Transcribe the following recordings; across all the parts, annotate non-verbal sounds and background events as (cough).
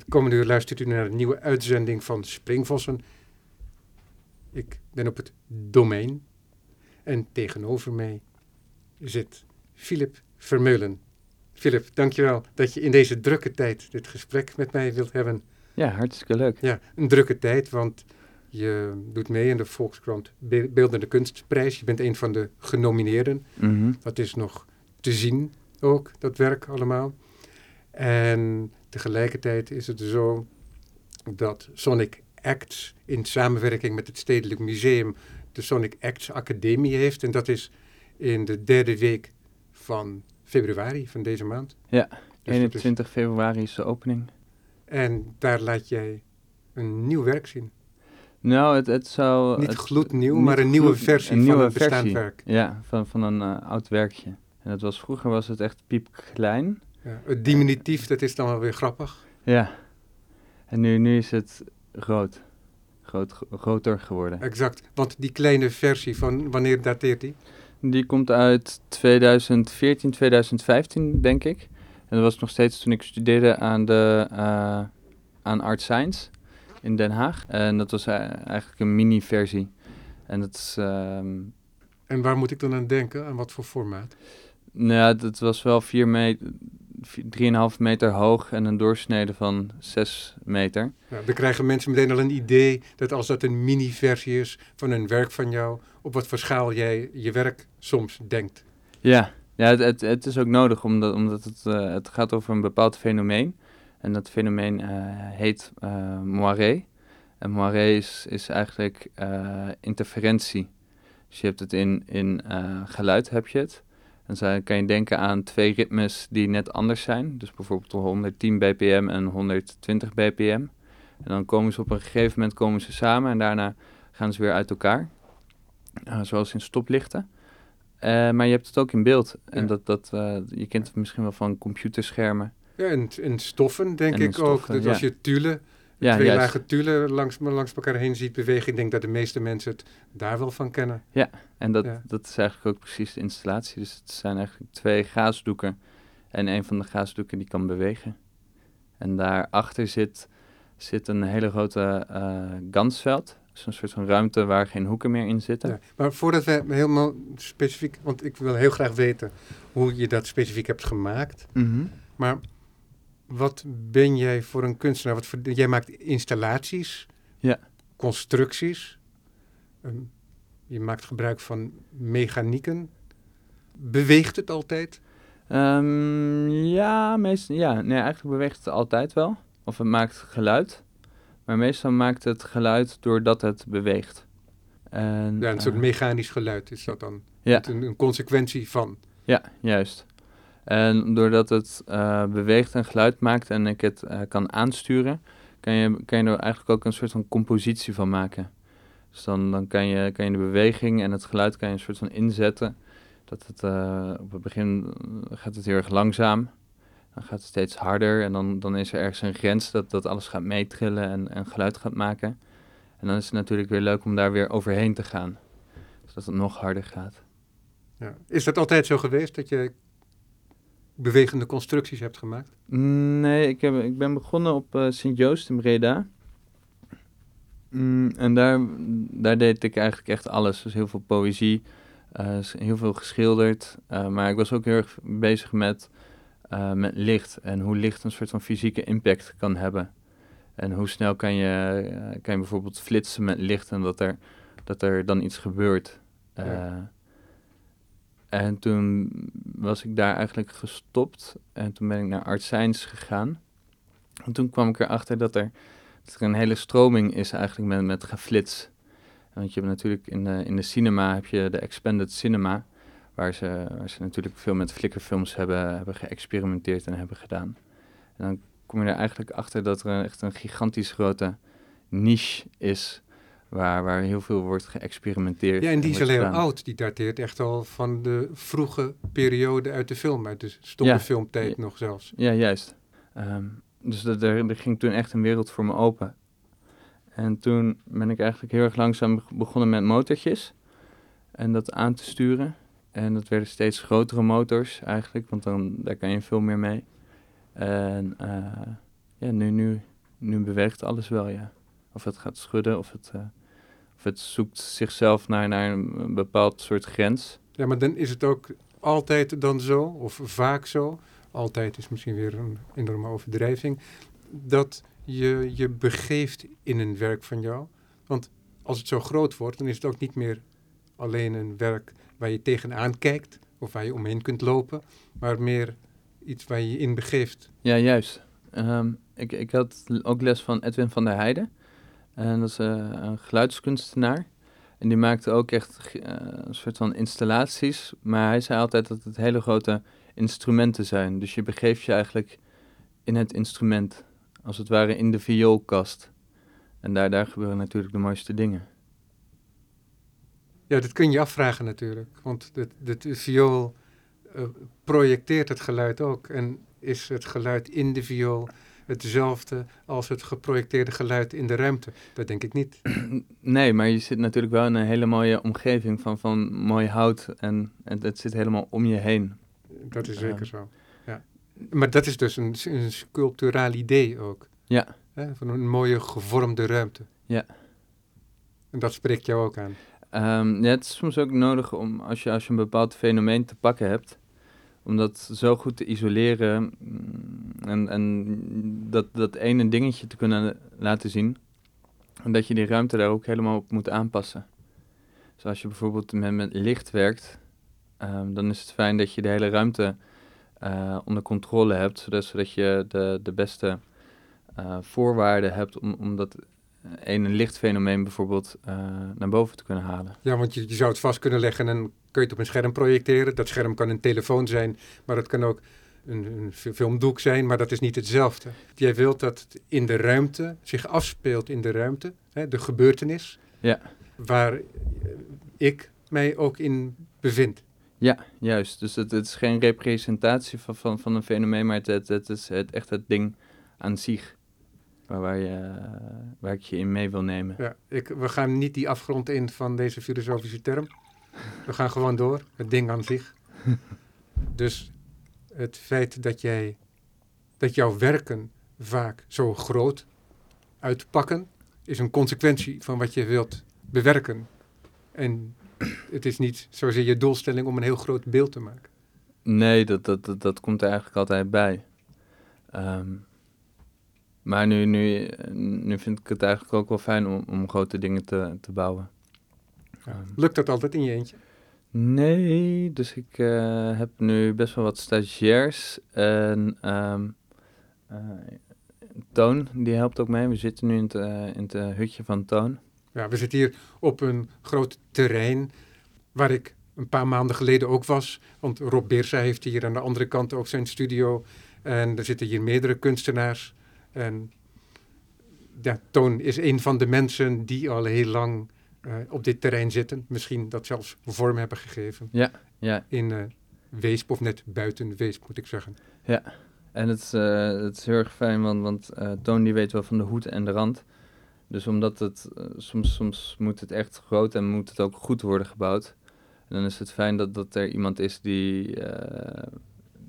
Het komende uur luistert u naar een nieuwe uitzending van Springvossen. Ik ben op het domein en tegenover mij zit Philip Vermeulen. Philip, dankjewel dat je in deze drukke tijd dit gesprek met mij wilt hebben. Ja, hartstikke leuk. Ja, een drukke tijd, want je doet mee in de Volkskrant Be- Beeldende Kunstprijs. Je bent een van de genomineerden. Mhm. Dat is nog te zien ook, dat werk allemaal. En tegelijkertijd is het zo dat Sonic Acts in samenwerking met het Stedelijk Museum de Sonic Acts Academie heeft. En dat is in de derde week van februari van deze maand. Ja, Dus dat is- 21 februari is de opening. en daar laat jij een nieuw werk zien. Nou, het, het zou... Niet het- gloednieuw, niet maar een nieuwe versie een van nieuwe een bestaand versie. werk. Ja, van, van een eh, oud werkje. En dat was, vroeger was het echt piepklein. Ja, het diminutief, dat is dan wel weer grappig. Ja. En nu, nu is het groot. groot groter geworden. Exact. Want die kleine versie van wanneer dateert die? Die komt uit 2014, 2015, denk ik. En dat was nog steeds toen ik studeerde aan, de, eh, aan Art Science in Den Haag. En dat was eh, eigenlijk een mini-versie. En dat is... ehm, En waar moet ik dan aan denken? Aan wat voor formaat? Nou ja, het was wel 4 meter, 3,5 meter hoog en een doorsnede van 6 meter. Nou, dan krijgen mensen meteen al een idee dat als dat een mini-versie is van een werk van jou, op wat voor schaal jij je werk soms denkt. Ja, ja het, het, het is ook nodig omdat, omdat het, eh, het gaat over een bepaald fenomeen. En dat fenomeen eh, heet eh moiré. En moiré is, is eigenlijk interferentie. Dus je hebt het in, in geluid heb je het. Zo kan je denken aan twee ritmes die net anders zijn. Dus bijvoorbeeld 110 bpm en 120 bpm. En dan komen ze op een gegeven moment komen ze samen en daarna gaan ze weer uit elkaar. Eh, zoals in stoplichten. Eh, maar je hebt het ook in beeld. En dat, dat, eh, je kent het misschien wel van computerschermen. Ja, en, en stoffen denk En ik ook. Dat ja. als je tulle, Ja, twee juist. lagen tulle langs, langs elkaar heen ziet bewegen, ik denk dat de meeste mensen het daar wel van kennen. En dat, Ja. dat is eigenlijk ook precies de installatie. Dus het zijn eigenlijk twee gaasdoeken. En een van de gaasdoeken die kan bewegen. En daarachter zit, zit een hele grote eh gansveld. Dus een soort van ruimte waar geen hoeken meer in zitten. Ja. Maar voordat we helemaal specifiek, want ik wil heel graag weten hoe je dat specifiek hebt gemaakt. Mhm. Maar wat ben jij voor een kunstenaar? Wat voor, jij maakt installaties, Ja. constructies. Ehm, je maakt gebruik van mechanieken. Beweegt het altijd? Ehm, ja, meestal, ja, nee, eigenlijk beweegt het altijd wel. Of het maakt geluid. Maar meestal maakt het geluid doordat het beweegt. En, Ja, een soort eh, mechanisch geluid is dat dan. Ja. Een, een consequentie van. Ja, juist. En doordat het eh, beweegt en geluid maakt en ik het eh, kan aansturen, kan je, kan je er eigenlijk ook een soort van compositie van maken. Dus dan, dan kan, je, kan je de beweging en het geluid kan je een soort van inzetten. Dat het eh, op het begin gaat het heel erg langzaam. Dan gaat het steeds harder en dan, dan is er ergens een grens dat, dat alles gaat meetrillen en, en geluid gaat maken. En dan is het natuurlijk weer leuk om daar weer overheen te gaan. Zodat het nog harder gaat. Ja. Is dat altijd zo geweest dat je bewegende constructies hebt gemaakt? Nee, ik, heb, ik ben begonnen op eh, Sint-Joost in Breda. Mm, en daar, daar deed ik eigenlijk echt alles. Dus heel veel poëzie, eh, heel veel geschilderd. eh, maar ik was ook heel erg bezig met, met licht. En hoe licht een soort van fysieke impact kan hebben. En hoe snel kan je, kan je bijvoorbeeld flitsen met licht en dat er, dat er dan iets gebeurt. Ja. En toen was ik daar eigenlijk gestopt. En toen ben ik naar Art Science gegaan. En toen kwam ik erachter dat er, dat er een hele stroming is eigenlijk met, met geflits. Want je hebt natuurlijk in de, in de cinema heb je de expanded cinema. Waar ze, waar ze natuurlijk veel met flickerfilms hebben, hebben geëxperimenteerd en hebben gedaan. En dan kom je er eigenlijk achter dat er echt een gigantisch grote niche is. Waar, waar heel veel wordt geëxperimenteerd. Ja, en die is wordt al heel gedaan. oud. Die dateert echt al van de vroege periode uit de film. Uit de stomme Ja. filmtijd Ja. nog zelfs. Ja, juist. Ehm, dus dat, er, er ging toen echt een wereld voor me open. En toen ben ik eigenlijk heel erg langzaam beg- begonnen met motortjes. En dat aan te sturen. En dat werden steeds grotere motors eigenlijk, want dan, daar kan je veel meer mee. En eh, ja, nu, nu nu beweegt alles wel, ja. Of het gaat schudden, of het, uh, of het zoekt zichzelf naar, naar een bepaald soort grens. Ja, maar dan is het ook altijd dan zo, of vaak zo, altijd is misschien weer een enorme overdrijving, dat je je begeeft in een werk van jou. Want als het zo groot wordt, dan is het ook niet meer alleen een werk waar je tegenaan kijkt of waar je omheen kunt lopen, maar meer iets waar je je in begeeft. Ja, juist. Um, ik, ik had ook les van Edwin van der Heijden. En dat is uh, een geluidskunstenaar. En die maakte ook echt uh, een soort van installaties. Maar hij zei altijd dat het hele grote instrumenten zijn. Dus je begeeft je eigenlijk in het instrument. Als het ware in de vioolkast. En daar, daar gebeuren natuurlijk de mooiste dingen. Ja, dat kun je afvragen natuurlijk. Want de, de, viool uh, projecteert het geluid ook. En is het geluid in de viool hetzelfde als het geprojecteerde geluid in de ruimte? Dat denk ik niet. (clears throat) Nee, maar je zit natuurlijk wel in een hele mooie omgeving van, van mooi hout. En, en het zit helemaal om je heen. Dat is zeker zo. Ja. Maar dat is dus een, een sculpturaal idee ook. Ja. Hè? Van een mooie gevormde ruimte. Ja. En dat spreekt jou ook aan. Um, ja, het is soms ook nodig om als je, als je een bepaald fenomeen te pakken hebt, om dat zo goed te isoleren mm, en, en dat, dat ene dingetje te kunnen laten zien. En dat je die ruimte daar ook helemaal op moet aanpassen. Dus je bijvoorbeeld met, met licht werkt, um, dan is het fijn dat je de hele ruimte uh, onder controle hebt, zodat, zodat je de, de beste uh, voorwaarden hebt om, om dat ene lichtfenomeen bijvoorbeeld uh, naar boven te kunnen halen. Ja, want je, je zou het vast kunnen leggen en kun je het op een scherm projecteren. Dat scherm kan een telefoon zijn, maar het kan ook een, een filmdoek zijn, maar dat is niet hetzelfde. Jij wilt dat het in de ruimte zich afspeelt in de ruimte, hè, de gebeurtenis, ja. waar ik mij ook in bevind. Ja, juist. Dus het, het is geen representatie van, van, van een fenomeen, maar het, het, het is het, echt het ding aan zich. Waar, waar, je, waar ik je in mee wil nemen. Ja, ik, we gaan niet die afgrond in van deze filosofische term. We gaan gewoon door, het ding aan zich. (laughs) dus het feit dat jij, dat jouw werken vaak zo groot uitpakken, is een consequentie van wat je wilt bewerken. En het is niet zozeer je doelstelling om een heel groot beeld te maken. Nee, dat, dat, dat, dat komt er eigenlijk altijd bij. Um, maar nu, nu, nu vind ik het eigenlijk ook wel fijn om, om grote dingen te, te bouwen. Ja. Lukt dat altijd in je eentje? Nee, dus ik uh, heb nu best wel wat stagiairs. En um, uh, Toon, die helpt ook mee. We zitten nu in het, uh, in het hutje van Toon. Ja, we zitten hier op een groot terrein waar ik een paar maanden geleden ook was. Want Rob Beersa heeft hier aan de andere kant ook zijn studio. En er zitten hier meerdere kunstenaars. En ja, Toon is een van de mensen die al heel lang uh, op dit terrein zitten. Misschien dat zelfs vorm hebben gegeven. Ja, ja. In uh, Weesp, of net buiten Weesp moet ik zeggen. Ja, en het is, uh, het is heel erg fijn, want, want Toon die weet wel van de hoed en de rand. Dus omdat het, soms, soms moet het echt groot en moet het ook goed worden gebouwd. En dan is het fijn dat, dat er iemand is die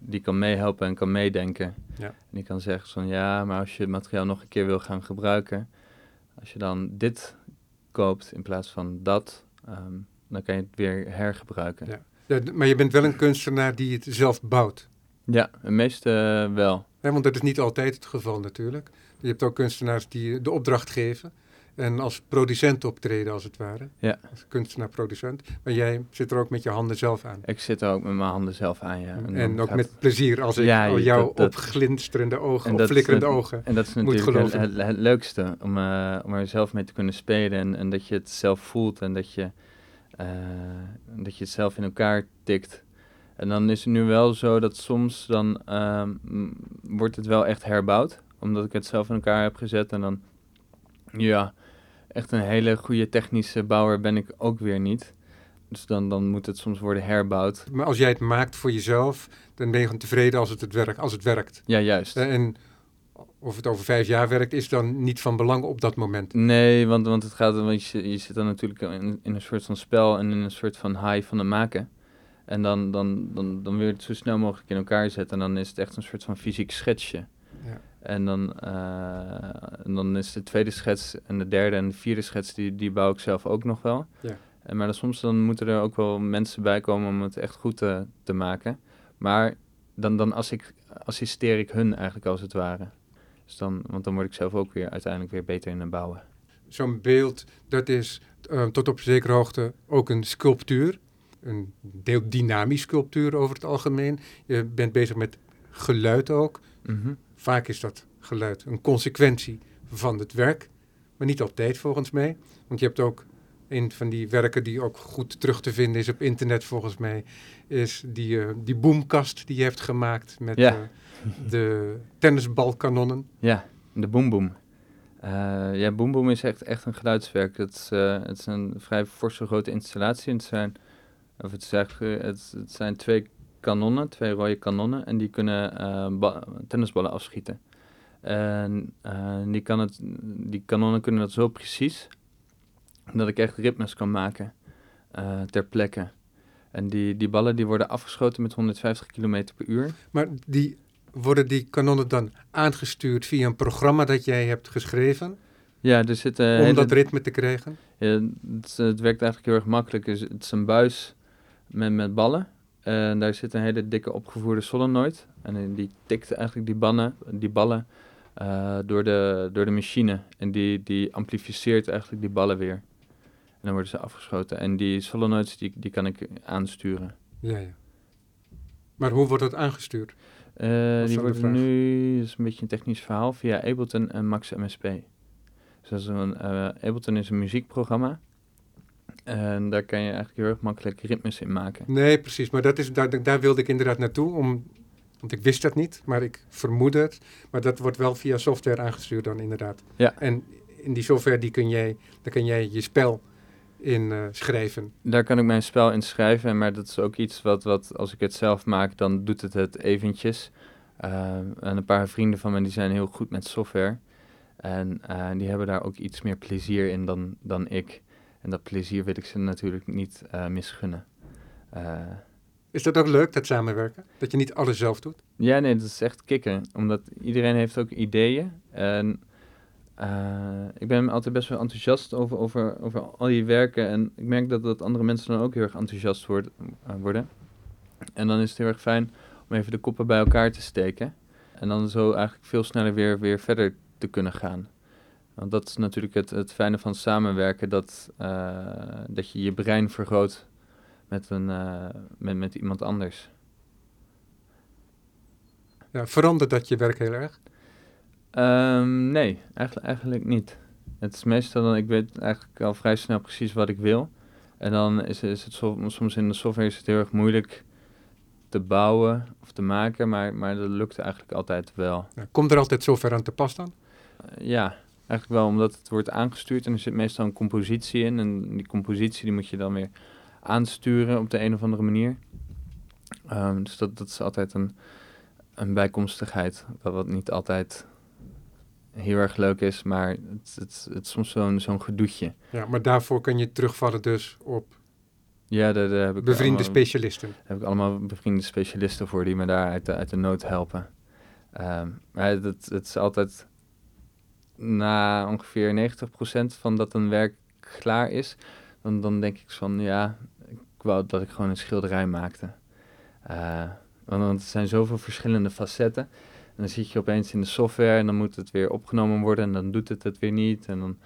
die kan meehelpen en kan meedenken. Ja. En die kan zeggen van ja, maar als je het materiaal nog een keer wil gaan gebruiken, als je dan dit koopt in plaats van dat, um, dan kan je het weer hergebruiken. Ja. ja. maar je bent wel een kunstenaar die het zelf bouwt. Ja, de meeste uh, wel. Ja, want dat is niet altijd het geval natuurlijk. Je hebt ook kunstenaars die de opdracht geven. En als producent optreden, als het ware. Ja. Als kunstenaar-producent. Maar jij zit er ook met je handen zelf aan. Ik zit er ook met mijn handen zelf aan, ja. En, en ook met plezier als ik ja, al jouw dat, opglinsterende ogen, opflikkerende ogen En dat is natuurlijk het, het, leukste, om, uh, om er zelf mee te kunnen spelen. En, en dat je het zelf voelt en dat je, uh, dat je het zelf in elkaar tikt. En dan is het nu wel zo dat soms dan uh, wordt het wel echt herbouwd. Omdat ik het zelf in elkaar heb gezet en dan... Ja, echt een hele goede technische bouwer ben ik ook weer niet. Dus dan, dan moet het soms worden herbouwd. Maar als jij het maakt voor jezelf, dan ben je gewoon tevreden als het, het, werk, als het werkt. Ja, juist. Eh, en of het over vijf jaar werkt, is dan niet van belang op dat moment. Nee, want, want het gaat, want je, je zit dan natuurlijk in, in een soort van spel en in een soort van high van het maken. En dan, dan, dan, dan wil je het zo snel mogelijk in elkaar zetten. En dan is het echt een soort van fysiek schetsje. Ja. En dan, eh, en dan is de tweede schets en de derde en de vierde schets, die, die bouw ik zelf ook nog wel. Ja. En, maar dan, soms dan moeten er ook wel mensen bij komen om het echt goed te, te maken. Maar dan, dan als ik, assisteer ik hun eigenlijk als het ware. Dus dan, want dan word ik zelf ook weer uiteindelijk weer beter in het bouwen. Zo'n beeld, dat is eh, tot op zekere hoogte ook een sculptuur. Een deel dynamisch sculptuur over het algemeen. Je bent bezig met geluid ook. Mhm. Vaak is dat geluid een consequentie van het werk, maar niet altijd volgens mij. Want je hebt ook een van die werken die ook goed terug te vinden is op internet volgens mij, is die, eh, die boomkast die je hebt gemaakt met Ja. eh, de tennisbalkanonnen. Ja, de Boom Boom. Eh, ja, Boom Boom is echt, echt een geluidswerk. Het is, het is een vrij forse grote installatie. Het zijn, of het, is eigenlijk, het, het zijn twee kanonnen, twee rode kanonnen. En die kunnen eh, ba- tennisballen afschieten. En eh, die, kan het, die kanonnen kunnen dat zo precies dat ik echt ritmes kan maken eh, ter plekke. En die, die ballen die worden afgeschoten met 150 km per uur. Maar die, worden die kanonnen dan aangestuurd via een programma dat jij hebt geschreven Ja, er zitten om hele- dat ritme te krijgen? Ja, het, het werkt eigenlijk heel erg makkelijk. Het is, het is een buis met, met ballen. En daar zit een hele dikke opgevoerde solenoid. En die tikt eigenlijk die, bannen, die ballen eh, door, de, door de machine. En die, die amplificeert eigenlijk die ballen weer. En dan worden ze afgeschoten. En die solenoids die, die kan ik aansturen. Ja, ja. Maar hoe wordt dat aangestuurd? Is die vraag? nu, dat is een beetje een technisch verhaal, via Ableton en Max MSP. Dus dat is een, eh, Ableton is een muziekprogramma. En daar kan je eigenlijk heel erg makkelijk ritmes in maken. Nee, precies. Maar dat is, daar, daar wilde ik inderdaad naartoe, om, want ik wist dat niet, maar ik vermoed het. Maar dat wordt wel via software aangestuurd dan inderdaad. Ja. En in die software die kun jij, daar kun jij je spel in eh, schrijven. Daar kan ik mijn spel in schrijven, maar dat is ook iets wat, wat als ik het zelf maak, dan doet het het eventjes. Eh, en een paar vrienden van me die zijn heel goed met software. En eh, die hebben daar ook iets meer plezier in dan, dan ik. En dat plezier wil ik ze natuurlijk niet eh, misgunnen. Eh, Is dat ook leuk, dat samenwerken? Dat je niet alles zelf doet? Ja, nee, dat is echt kicken. Omdat iedereen heeft ook ideeën. En eh, ik ben altijd best wel enthousiast over, over, over al die werken. En ik merk dat, dat andere mensen dan ook heel erg enthousiast wordt, worden. En dan is het heel erg fijn om even de koppen bij elkaar te steken. En dan zo eigenlijk veel sneller weer, weer verder te kunnen gaan. Want dat is natuurlijk het, het fijne van samenwerken. Dat, eh, dat je je brein vergroot met, een, eh, met, met iemand anders. Ja, verandert dat je werk heel erg? Ehm, nee, eigenlijk, eigenlijk niet. Het is meestal dan, ik weet eigenlijk al vrij snel precies wat ik wil. En dan is, is het so- soms in de software is het heel erg moeilijk te bouwen of te maken, maar, maar dat lukt eigenlijk altijd wel. Komt er altijd software aan te pas dan? Ja, eigenlijk wel, omdat het wordt aangestuurd en er zit meestal een compositie in. En die compositie die moet je dan weer aansturen op de een of andere manier. Ehm, dus dat, dat is altijd een, een bijkomstigheid, wat, wat niet altijd heel erg leuk is, maar het, het, het is soms zo'n zo'n gedoetje. Ja, maar daarvoor kun je terugvallen dus op Ja, daar, daar heb ik bevriende allemaal- specialisten. Daar heb ik allemaal bevriende specialisten voor die me daar uit de, uit de nood helpen. Ehm, maar het, het is altijd na ongeveer 90% van dat een werk klaar is, dan, dan denk ik van ja, ik wou dat ik gewoon een schilderij maakte. Eh, want, want zijn zoveel verschillende facetten. En dan zit je opeens in de software en dan moet het weer opgenomen worden en dan doet het het weer niet. En dan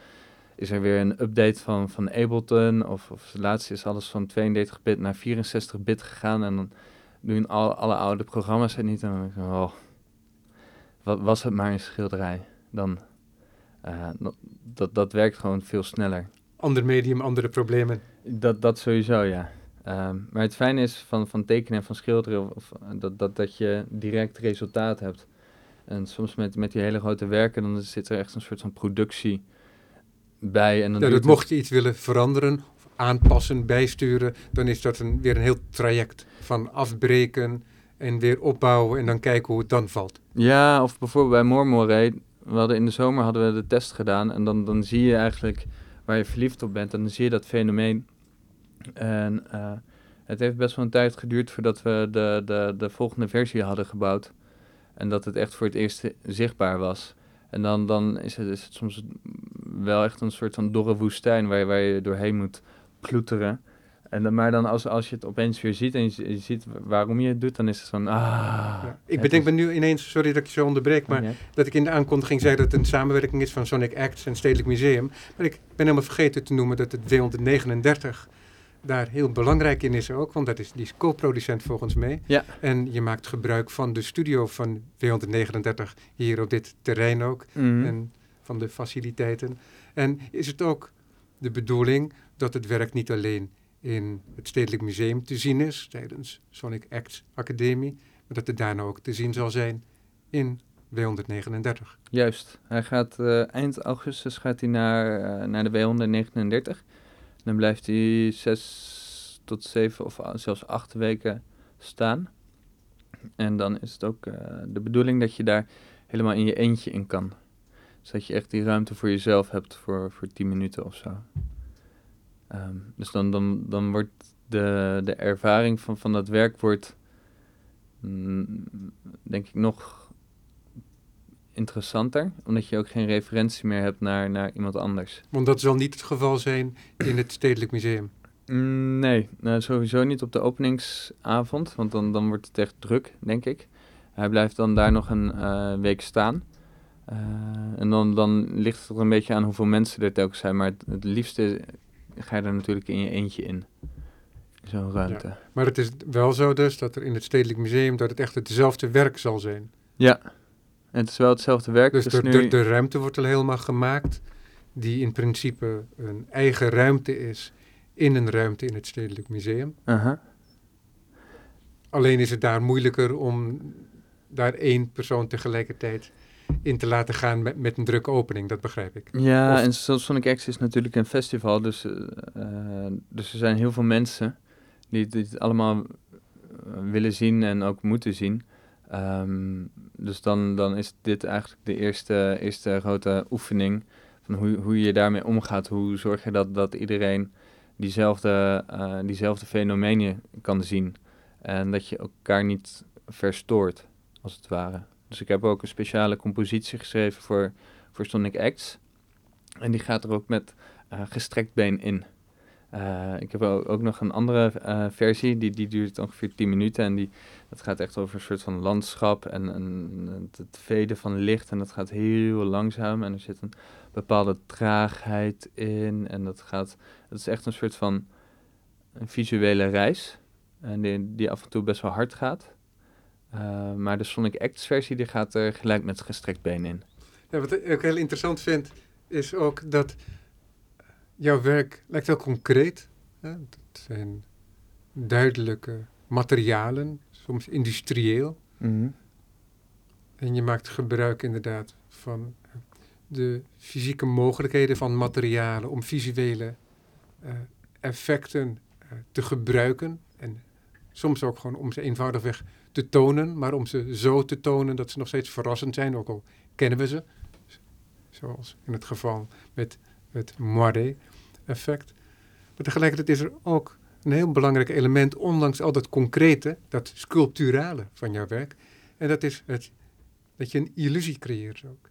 is er weer een update van, van Ableton. Of, of laatst is alles van 32 bit naar 64 bit gegaan. En dan doen al, alle oude programma's het niet. En dan denk ik, oh, wat was het maar een schilderij. Dan, dat, dat, dat werkt gewoon veel sneller. Ander medium, andere problemen. Dat, dat sowieso, ja. Ehm, maar het fijne is van, van tekenen en van schilderen, of, of, dat, dat, dat je direct resultaat hebt. En soms met, met die hele grote werken, dan zit er echt een soort van productie bij. En dan Ja, duurt dat het- mocht je iets willen veranderen, of aanpassen, bijsturen, dan is dat een, weer een heel traject van afbreken en weer opbouwen en dan kijken hoe het dan valt. Ja, of bijvoorbeeld bij Mormore. We hadden in de zomer hadden we de test gedaan. En dan, dan zie je eigenlijk waar je verliefd op bent. En dan zie je dat fenomeen. En eh, het heeft best wel een tijd geduurd voordat we de, de, de volgende versie hadden gebouwd. En dat het echt voor het eerst zichtbaar was. En dan, dan is, het, is het soms wel echt een soort van dorre woestijn waar je, waar je doorheen moet ploeteren. En dan, maar dan als, als je het opeens weer ziet en je, je ziet waarom je het doet, dan is het van, ah. Ja. Ik bedenk me nu ineens, sorry dat ik je zo onderbreek, maar dat ik in de aankondiging zei dat het een samenwerking is van Sonic Acts en Stedelijk Museum. Maar ik ben helemaal vergeten te noemen dat het W139 daar heel belangrijk in is ook, want dat is, die is co-producent volgens mij. Ja. En je maakt gebruik van de studio van W139 hier op dit terrein ook. Mhm. En van de faciliteiten. En is het ook de bedoeling dat het werk niet alleen in het Stedelijk Museum te zien is tijdens Sonic Acts Academie, maar dat het daarna ook te zien zal zijn in W139. Juist. Hij gaat eh, eind augustus gaat hij naar, eh, naar de W139. Dan blijft hij zes tot zeven of a- zelfs acht weken staan. En dan is het ook eh, de bedoeling dat je daar helemaal in je eentje in kan. Dus dat je echt die ruimte voor jezelf hebt voor, voor 10 minuten of zo. Ehm, dus dan, dan, dan wordt de, de ervaring van, van dat werk wordt, mm, denk ik, nog interessanter. Omdat je ook geen referentie meer hebt naar, naar iemand anders. Want dat zal niet het geval zijn in het Stedelijk Museum. Mm, Nee, nou, sowieso niet op de openingsavond, want dan, dan wordt het echt druk, denk ik. Hij blijft dan daar nog een eh, week staan. Eh, en dan, dan ligt het er een beetje aan hoeveel mensen er telkens zijn. Maar het, het liefste ga je er natuurlijk in je eentje in. Zo'n ruimte. Maar het is wel zo dus dat er in het Stedelijk Museum dat het echt hetzelfde werk zal zijn. Ja, en het is wel hetzelfde werk. Dus dus de, nu... de, de ruimte wordt al helemaal gemaakt, die in principe een eigen ruimte is in een ruimte in het Stedelijk Museum. Alleen is het daar moeilijker om daar één persoon tegelijkertijd in te laten gaan met, met een drukke opening, dat begrijp ik. Ja, Of- en zoals Sonic X is natuurlijk een festival, dus, eh, eh, dus er zijn heel veel mensen die, die het allemaal eh, willen zien en ook moeten zien. Ehm, dus dan, dan is dit eigenlijk de eerste, eerste grote oefening van hoe, hoe je daarmee omgaat. Hoe zorg je dat, dat iedereen diezelfde, eh, diezelfde fenomenen kan zien. En dat je elkaar niet verstoort, als het ware. Dus ik heb ook een speciale compositie geschreven voor, voor Sonic Acts. En die gaat er ook met eh, gestrekt been in. Eh, ik heb ook, nog een andere eh, versie, die, die duurt ongeveer 10 minuten. En die, dat gaat echt over een soort van landschap en, het veden van licht. En dat gaat heel langzaam en er zit een bepaalde traagheid in. En dat gaat, het is echt een soort van een visuele reis. En die, die af en toe best wel hard gaat. Eh, maar de Sonic Acts versie die gaat er gelijk met gestrekt been in. Ja, wat ik ook heel interessant vind, is ook dat jouw werk lijkt heel concreet. Hè? Het zijn duidelijke materialen, soms industrieel. En je maakt gebruik inderdaad van de fysieke mogelijkheden van materialen om visuele eh, effecten eh, te gebruiken. En soms ook gewoon om ze eenvoudigweg te tonen, maar om ze zo te tonen dat ze nog steeds verrassend zijn, ook al kennen we ze. Zoals in het geval met het Moiré-effect. Maar tegelijkertijd is er ook een heel belangrijk element, ondanks al dat concrete, dat sculpturale van jouw werk. En dat is het, dat je een illusie creëert ook.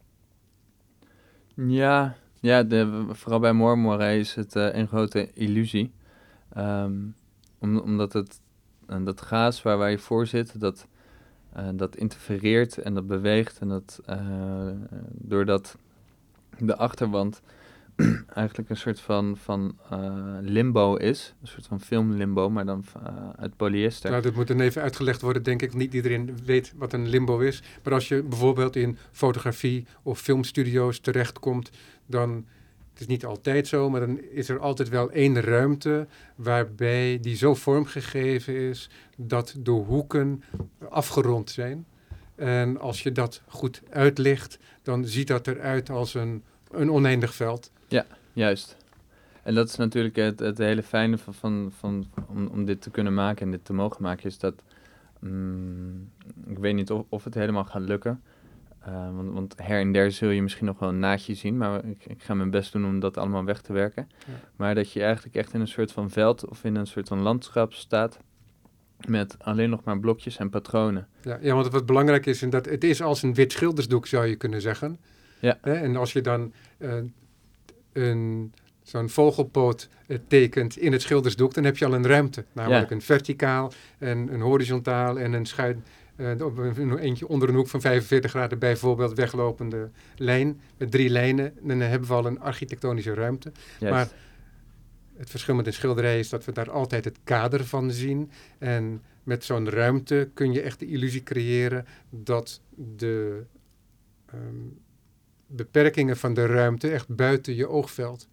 Ja, ja de, vooral bij Mormoré is het eh, een grote illusie. Ehm, om, omdat het, en dat gaas waar, je voor zit, dat, eh, dat interfereert en dat beweegt. En dat eh, doordat de achterwand (clears throat) eigenlijk een soort van, van eh, limbo is. Een soort van filmlimbo, maar dan uit polyester. Nou, dat moet dan even uitgelegd worden, denk ik. Niet iedereen weet wat een limbo is. Maar als je bijvoorbeeld in fotografie of filmstudio's terechtkomt, dan, het is niet altijd zo, maar dan is er altijd wel één ruimte waarbij die zo vormgegeven is dat de hoeken afgerond zijn. En als je dat goed uitlicht, dan ziet dat eruit als een, een oneindig veld. Juist. En dat is natuurlijk het, het hele fijne van, van, van om, om dit te kunnen maken en dit te mogen maken, is dat mm, ik weet niet of het helemaal gaat lukken. Eh, want, want her en der zul je misschien nog wel een naadje zien, maar ik, ik ga mijn best doen om dat allemaal weg te werken. Ja. Maar dat je eigenlijk echt in een soort van veld of in een soort van landschap staat, met alleen nog maar blokjes en patronen. Ja, ja, want wat belangrijk is, en dat het is als een wit schildersdoek, zou je kunnen zeggen. Ja. Hè? En als je dan eh, een, zo'n vogelpoot eh, tekent in het schildersdoek, dan heb je al een ruimte. Namelijk een verticaal, en een horizontaal en een schuin, op een, een eentje onder een hoek van 45 graden bijvoorbeeld weglopende lijn met drie lijnen. Dan hebben we al een architectonische ruimte. Juist. Maar het verschil met een schilderij is dat we daar altijd het kader van zien. En met zo'n ruimte kun je echt de illusie creëren dat de ehm, beperkingen van de ruimte echt buiten je oogveld,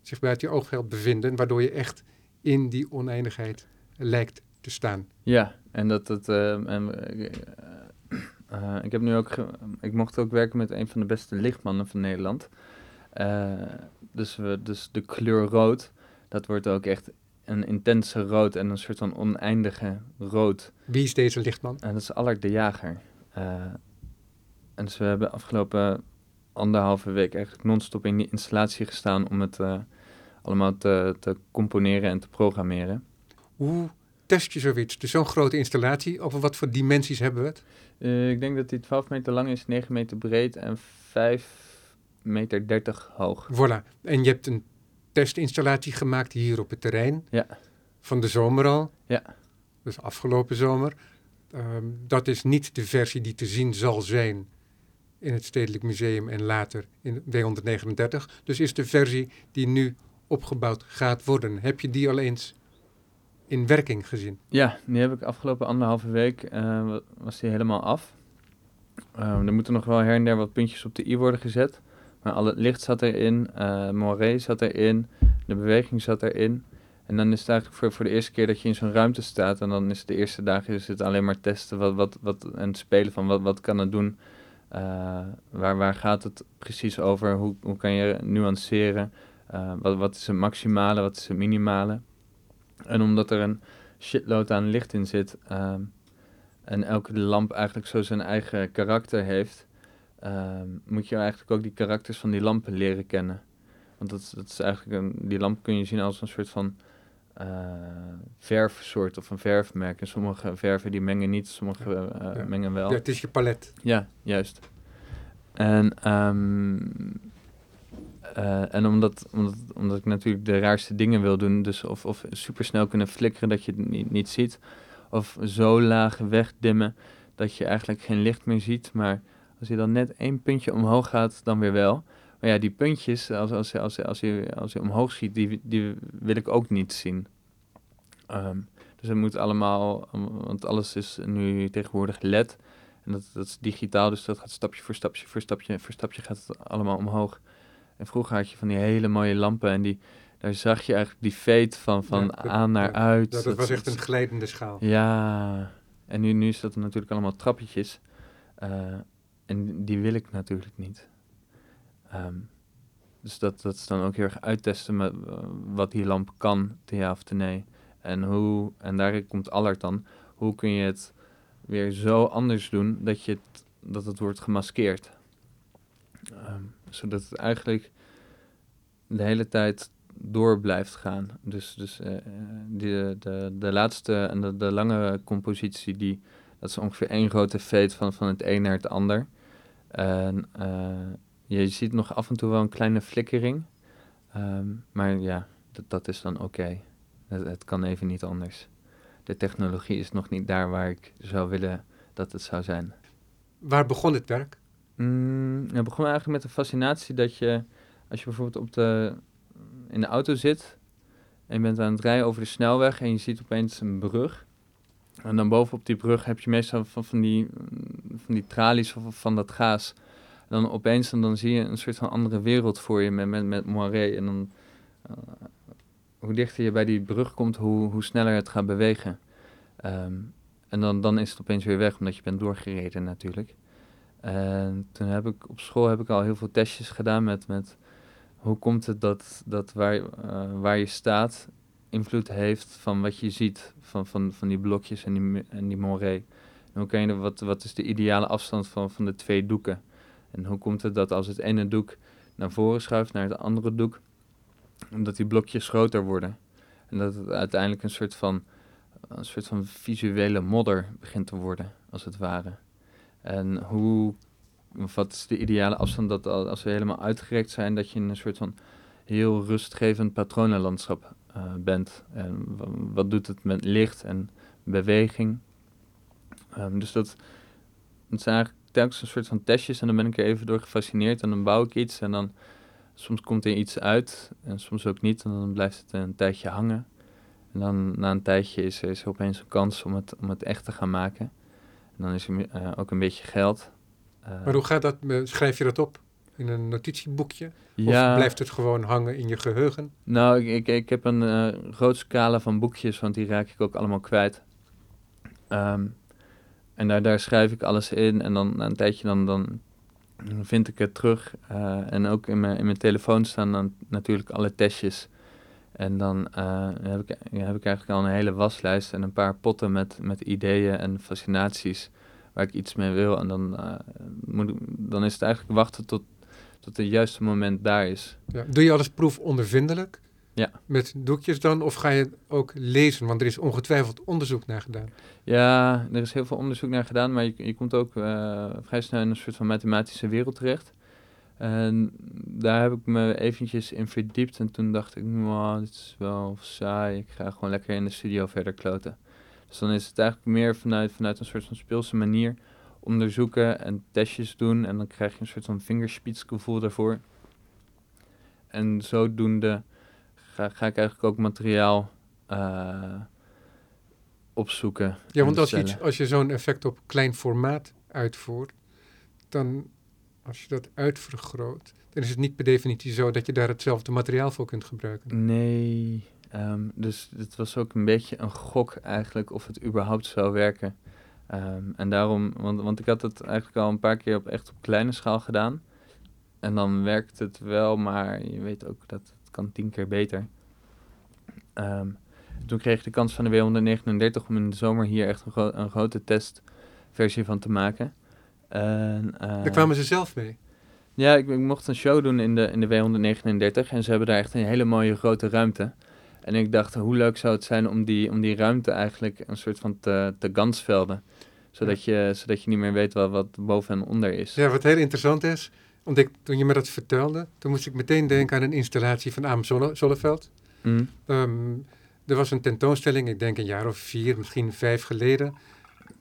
zich buiten je oogveld bevinden, waardoor je echt in die oneindigheid lijkt te staan. Ja, en dat het. eh, en, eh, eh, ik heb nu ook. ik mocht ook werken met een van de beste lichtmannen van Nederland. Eh, dus, we, dus de kleur rood, dat wordt ook echt een intense rood en een soort van oneindige rood. Wie is deze lichtman? En dat is Allard de Jager. En dus we hebben afgelopen anderhalve week eigenlijk non-stop in die installatie gestaan om het allemaal te, te componeren en te programmeren. Hoe test je zoiets? Dus zo'n grote installatie, over wat voor dimensies hebben we het? Eh, ik denk dat die 12 meter lang is, 9 meter breed en 5 meter 30 hoog. Voilà. En je hebt een testinstallatie gemaakt hier op het terrein. Ja. Van de zomer al. Ja. Dus afgelopen zomer. Ehm, dat is niet de versie die te zien zal zijn in het Stedelijk Museum en later in W139. Dus is de versie die nu opgebouwd gaat worden. Heb je die al eens in werking gezien? Ja, die heb ik afgelopen anderhalve week, eh, wa- was die helemaal af. Eh, er moeten nog wel her en der wat puntjes op de i worden gezet. Maar al het licht zat erin, eh moiré zat erin, de beweging zat erin. En dan is het eigenlijk voor, voor de eerste keer dat je in zo'n ruimte staat. En dan is het de eerste dagen is het alleen maar testen wat, wat, wat, en spelen van wat, wat kan het doen. Eh, waar, waar gaat het precies over? Hoe, hoe kan je nuanceren? Wat, wat is het maximale, wat is het minimale? En omdat er een shitload aan licht in zit. ehm, en elke lamp eigenlijk zo zijn eigen karakter heeft. ehm, moet je eigenlijk ook die karakters van die lampen leren kennen. Want dat, dat is eigenlijk een, die lamp kun je zien als een soort van eh, verfsoort of een verfmerk. En sommige verven die mengen niet, sommige eh, ja. mengen wel. Ja, het is je palet. Ja, juist. En, ehm, eh, en omdat, omdat, omdat ik natuurlijk de raarste dingen wil doen, dus of, of supersnel kunnen flikkeren dat je het niet, niet ziet, of zo laag wegdimmen dat je eigenlijk geen licht meer ziet, maar als je dan net één puntje omhoog gaat, dan weer wel. Maar ja, die puntjes, als, als, als, als, je, als je omhoog ziet, die, die wil ik ook niet zien. Ehm, dus het moet allemaal, want alles is nu tegenwoordig LED. En dat, dat is digitaal, dus dat gaat stapje voor stapje voor stapje voor stapje gaat het allemaal omhoog. En vroeger had je van die hele mooie lampen en die, daar zag je eigenlijk die fade van, van Ja, dat- aan naar ja, uit. Dat, dat was echt een glijdende schaal. Ja, en nu, nu is dat natuurlijk allemaal trappetjes. Eh, en die wil ik natuurlijk niet. Ehm, dus dat, dat is dan ook heel erg uittesten met, eh, wat die lamp kan, te ja of te nee. En, hoe, en daar komt Allard dan. Hoe kun je het weer zo anders doen dat, je het, dat het wordt gemaskeerd? Ehm, zodat het eigenlijk de hele tijd door blijft gaan. Dus, dus eh, de, de, laatste en de, de lange compositie, die, dat is ongeveer één grote fade van, van het een naar het ander. En eh, je ziet nog af en toe wel een kleine flikkering. Ehm, maar ja, dat, dat is dan oké. Het kan even niet anders. De technologie is nog niet daar waar ik zou willen dat het zou zijn. Waar begon het werk? Mm, het begon eigenlijk met de fascinatie dat je, als je bijvoorbeeld op de, in de auto zit en je bent aan het rijden over de snelweg en je ziet opeens een brug. En dan bovenop die brug heb je meestal van, van, die, mm, van die tralies of van dat gaas. Dan opeens dan, dan zie je een soort van andere wereld voor je met, met, met moiré. En dan, eh, hoe dichter je bij die brug komt, hoe, hoe sneller het gaat bewegen. Ehm, en dan, dan is het opeens weer weg, omdat je bent doorgereden natuurlijk. En toen heb ik op school heb ik al heel veel testjes gedaan met, met hoe komt het dat, dat waar, eh, waar je staat invloed heeft van wat je ziet van, van, van die blokjes en die, en die moiré. En hoe kan je, wat, wat is de ideale afstand van, van de twee doeken? En hoe komt het dat als het ene doek naar voren schuift naar het andere doek, dat die blokjes groter worden? En dat het uiteindelijk een soort van een soort van visuele modder begint te worden, als het ware. En hoe, wat is de ideale afstand dat als we helemaal uitgerekt zijn, dat je in een soort van heel rustgevend patronenlandschap uh, bent. En wat doet het met licht en beweging? Um, dus dat, dat zijn eigenlijk telkens een soort van testjes en dan ben ik er even door gefascineerd en dan bouw ik iets en dan soms komt er iets uit en soms ook niet en dan blijft het een tijdje hangen. En dan na een tijdje is er, opeens een kans om het, om het echt te gaan maken. En dan is er uh, ook een beetje geld. Uh, maar hoe gaat dat? Schrijf je dat op in een notitieboekje? Ja. Of blijft het gewoon hangen in je geheugen? Nou, ik, ik, ik heb een uh, groot scala van boekjes, want die raak ik ook allemaal kwijt. Um, en daar, daar schrijf ik alles in en dan na een tijdje dan, dan vind ik het terug. En ook in mijn, in mijn telefoon staan dan natuurlijk alle testjes. En dan uh, heb, ik, heb ik eigenlijk al een hele waslijst en een paar potten met, met ideeën en fascinaties waar ik iets mee wil. En dan, uh, moet, dan is het eigenlijk wachten tot, tot het juiste moment daar is. Ja. Doe je alles proefondervindelijk? Ja. Met doekjes dan? Of ga je ook lezen? Want er is ongetwijfeld onderzoek naar gedaan. Ja, er is heel veel onderzoek naar gedaan, maar je, je komt ook uh, vrij snel in een soort van mathematische wereld terecht. En daar heb ik me eventjes in verdiept en toen dacht ik, wow, dit is wel saai, ik ga gewoon lekker in de studio verder kloten. Dus dan is het eigenlijk meer vanuit, vanuit een soort van speelse manier onderzoeken en testjes doen en dan krijg je een soort van vingerspitsgevoel daarvoor. En zodoende ga, ga ik eigenlijk ook materiaal uh, opzoeken. Ja, want als je, als je zo'n effect op klein formaat uitvoert, dan als je dat uitvergroot, dan is het niet per definitie zo dat je daar hetzelfde materiaal voor kunt gebruiken. Nee, um, dus het was ook een beetje een gok eigenlijk of het überhaupt zou werken. Um, en daarom, want, want ik had het eigenlijk al een paar keer op echt op kleine schaal gedaan. En dan werkt het wel, maar je weet ook dat kan tien keer beter. Um, toen kreeg ik de kans van de W139 om in de zomer hier echt een, een grote testversie van te maken. En, Daar kwamen ze zelf mee? Ja, ik, ik, mocht een show doen in de, in de W139 en ze hebben daar echt een hele mooie grote ruimte. En ik dacht, hoe leuk zou het zijn om die, om die ruimte eigenlijk een soort van te, te gansvelden. Zodat, je, zodat je niet meer weet wat, wat boven en onder is. Ja, wat heel interessant is, want ik, toen je me dat vertelde, toen moest ik meteen denken aan een installatie van Aam Zonneveld. Mm. Um, er was een tentoonstelling, ik denk een jaar of vier, misschien vijf geleden,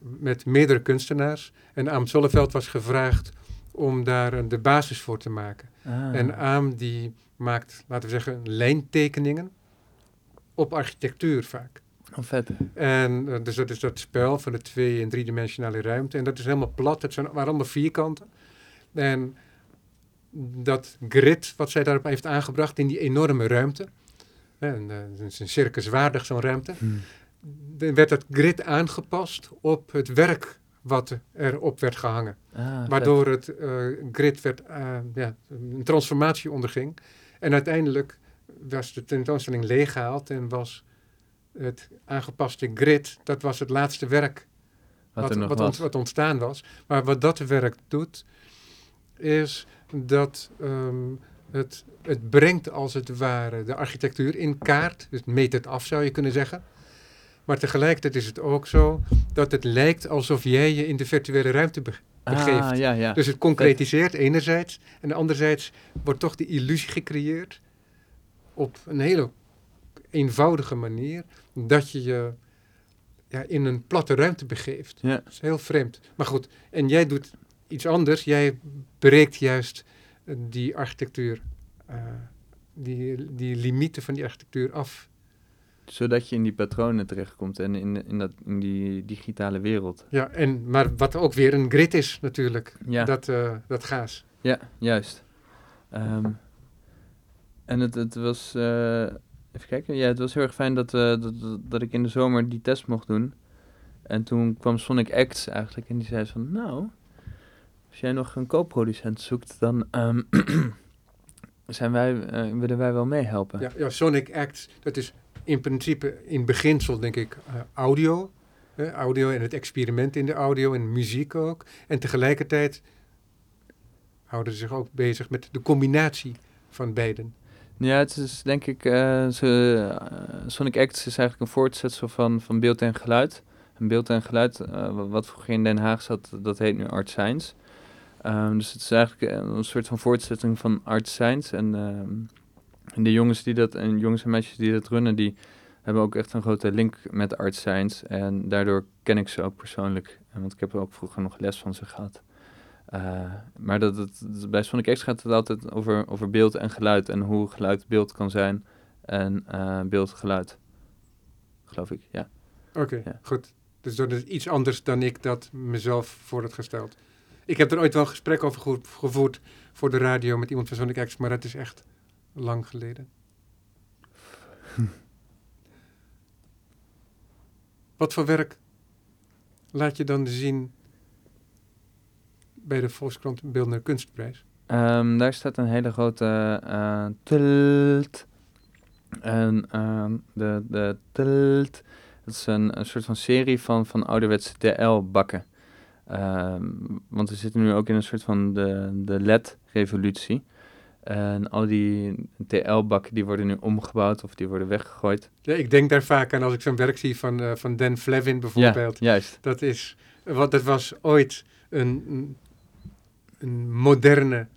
met meerdere kunstenaars. En Aam Zonneveld was gevraagd om daar de basis voor te maken. Ah. En Aam die maakt, laten we zeggen, lijntekeningen op architectuur vaak. Oh, vet. En uh, dus dat is dat spel van de twee- en driedimensionale ruimte. En dat is helemaal plat, het zijn, waren allemaal vierkanten. En dat grid wat zij daarop heeft aangebracht in die enorme ruimte. En, uh, het is een circuswaardig zo'n ruimte. Hmm. Werd dat grid aangepast op het werk wat erop werd gehangen. Ah, Waardoor het uh, grid werd, uh, ja, een transformatie onderging. En uiteindelijk was de tentoonstelling leeggehaald en was het aangepaste grid, dat was het laatste werk wat, wat, wat, wat ontstaan was. Maar wat dat werk doet, is dat um, het, het brengt als het ware de architectuur in kaart. Dus het meet het af, zou je kunnen zeggen. Maar tegelijkertijd is het ook zo dat het lijkt alsof jij je in de virtuele ruimte be ah, begeeft. Ah, ja, ja. Dus het concretiseert enerzijds. En anderzijds wordt toch de illusie gecreëerd op een hele eenvoudige manier dat je je ja, in een platte ruimte begeeft. Ja. Dat is heel vreemd. Maar goed, en jij doet iets anders. Jij breekt juist eh, die architectuur, uh, die, die limieten van die architectuur af. Zodat je in die patronen terechtkomt en in, in, dat, in die digitale wereld. Ja, en, maar wat ook weer een grid is natuurlijk, ja. dat, uh, dat gaas. Ja, juist. Um, en het, het was, uh, even kijken, ja, het was heel erg fijn dat, uh, dat, dat ik in de zomer die test mocht doen. En toen kwam Sonic Acts eigenlijk en die zei van, nou, als jij nog een co-producent zoekt, dan um, (clears throat) zijn wij, uh, willen wij wel meehelpen. Ja, ja, Sonic Acts, dat is in principe, in beginsel denk ik, uh, audio. audio en het experiment in de audio en muziek ook. En tegelijkertijd houden ze zich ook bezig met de combinatie van beiden. Ja, het is denk ik, eh, eh, Sonic Acts is eigenlijk een voortzetting van, van beeld en geluid. En beeld en geluid, wat vroeger in Den Haag zat, dat heet nu Art Science. Um, dus het is eigenlijk een soort van voortzetting van Art Science. En, um, en de jongens die dat, en jongens en meisjes die dat runnen, die hebben ook echt een grote link met Art Science. En daardoor ken ik ze ook persoonlijk. Want ik heb ook vroeger nog les van ze gehad. Uh, maar dat, dat, bij Sonic X gaat het altijd over, over beeld en geluid. En hoe geluid beeld kan zijn. En uh, beeld geluid. Geloof ik, ja. Oké, ja. goed. Dus dat is iets anders dan ik dat mezelf voor had gesteld. Ik heb er ooit wel een gesprek over gevoerd voor de radio met iemand van Sonic X, maar dat is echt lang geleden. (laughs) Wat voor werk laat je dan zien bij de Volkskrant Beeldende Kunstprijs? Um, daar staat een hele grote uh, tult. En um, de, de tult, dat is een, een soort van serie van, van ouderwetse DL-bakken. Um, want we zitten nu ook in een soort van de, de LED-revolutie. En al die TL-bakken die worden nu omgebouwd of die worden weggegooid. Ja, ik denk daar vaak aan als ik zo'n werk zie van, uh, van Dan Flevin bijvoorbeeld. Ja, juist. Dat, is, wat, dat was ooit een, een moderne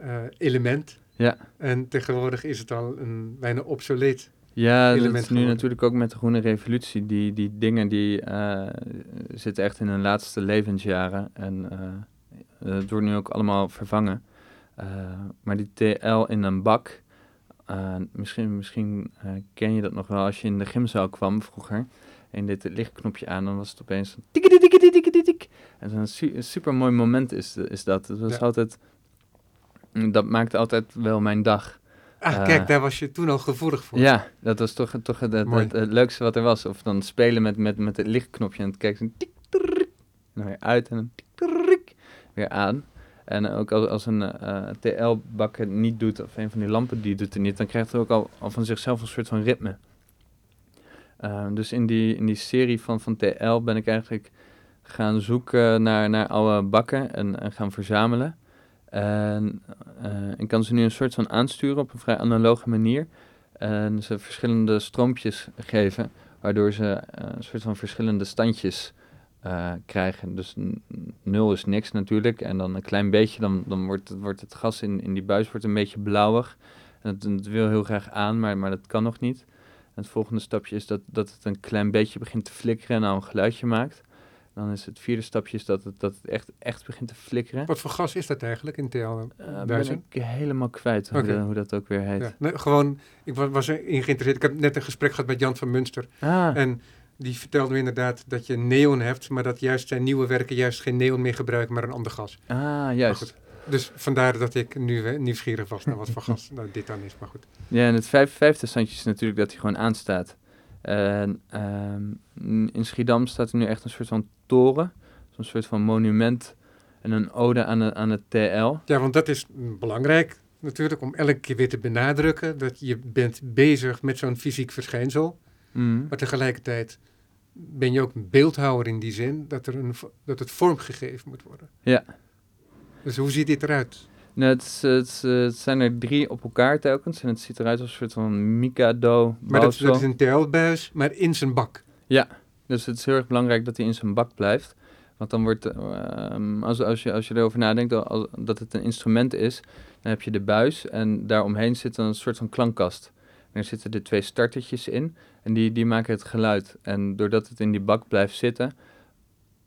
uh, element. Ja. En tegenwoordig is het al een bijna obsoleet ja, dat is nu natuurlijk ook met de groene revolutie. Die, die dingen die uh, zitten echt in hun laatste levensjaren. En uh, het wordt nu ook allemaal vervangen. Uh, maar die TL in een bak, misschien, misschien ken je dat nog wel als je in de gymzaal kwam vroeger. En dit lichtknopje aan, dan was het opeens een tik. En zo'n su super mooi moment is, is dat. Het was ja. altijd, dat maakte altijd wel mijn dag. Ah, uh, kijk, daar was je toen al gevoelig voor. Ja, dat was toch, toch het, het, het, het, leukste wat er was. Of dan spelen met, met, met het lichtknopje en het kijkt zo'n tik, en dan weer uit en dan tik, weer aan. En ook als, een uh, TL-bak het niet doet, of een van die lampen die doet het niet, dan krijgt het ook al, van zichzelf een soort van ritme. Uh, dus in die, in die serie van, van TL ben ik eigenlijk gaan zoeken naar, naar oude bakken en, en gaan verzamelen. En uh, ik kan ze nu een soort van aansturen op een vrij analoge manier. En ze verschillende stroompjes geven, waardoor ze een soort van verschillende standjes uh, krijgen. Dus nul is niks natuurlijk. En dan een klein beetje, dan, dan wordt, het, wordt het gas in, in die buis wordt een beetje blauwig. En het, het wil heel graag aan, maar, maar dat kan nog niet. En het volgende stapje is dat, dat het een klein beetje begint te flikkeren en nou een geluidje maakt. Dan is het vierde stapje is dat het, dat het echt, echt begint te flikkeren. Wat voor gas is dat eigenlijk in TL uh, ben ik helemaal kwijt hoe, okay. de, hoe dat ook weer heet. Ja. Nee, gewoon, ik was, was erin geïnteresseerd. Ik heb net een gesprek gehad met Jan van Munster. Ah. En die vertelde me inderdaad dat je neon hebt, maar dat juist zijn nieuwe werken juist geen neon meer gebruiken, maar een ander gas. Ah, juist. Dus vandaar dat ik nu nieuwsgierig was naar wat voor gas (laughs) nou, dit dan is, maar goed. Ja, en het vijf, vijfde standje is natuurlijk dat hij gewoon aanstaat. En um, in Schiedam staat er nu echt een soort van toren. Zo'n soort van monument en een ode aan, de, aan het TL. Ja, want dat is belangrijk natuurlijk om elke keer weer te benadrukken dat je bent bezig met zo'n fysiek verschijnsel. Mm. Maar tegelijkertijd ben je ook een beeldhouwer in die zin dat, er een, dat het vormgegeven moet worden. Ja. Dus hoe ziet dit eruit? Nou, het, het, het, zijn er drie op elkaar telkens en het ziet eruit als een soort van Mikado. Maar dat, dat, is een TL-buis, maar in zijn bak. Ja, dus het is heel erg belangrijk dat hij in zijn bak blijft. Want dan wordt, uh, als, als, je, als je erover nadenkt als, dat het een instrument is, dan heb je de buis en daaromheen zit een soort van klankkast. En er zitten er twee startertjes in en die, die maken het geluid. En doordat het in die bak blijft zitten,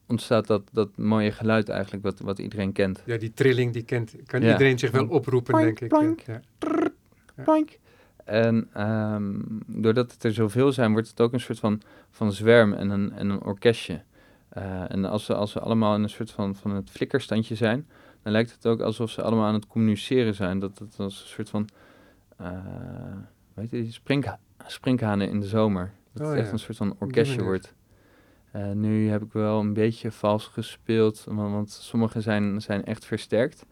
ontstaat dat, dat mooie geluid eigenlijk wat, wat iedereen kent. Ja, die trilling die kent, kan ja. iedereen zich wel oproepen, plank, denk plank, ik. Ja. Trrr, ja. En um, doordat het er zoveel zijn, wordt het ook een soort van, van zwerm en een, en een orkestje. Uh, en als ze, als ze allemaal in een soort van, van het flikkerstandje zijn, dan lijkt het ook alsof ze allemaal aan het communiceren zijn. Dat het als een soort van, uh, weet je, springha springhanen in de zomer. Dat oh, het echt ja. een soort van orkestje wordt. Uh, nu heb ik wel een beetje vals gespeeld, want, want sommige zijn, zijn echt versterkt.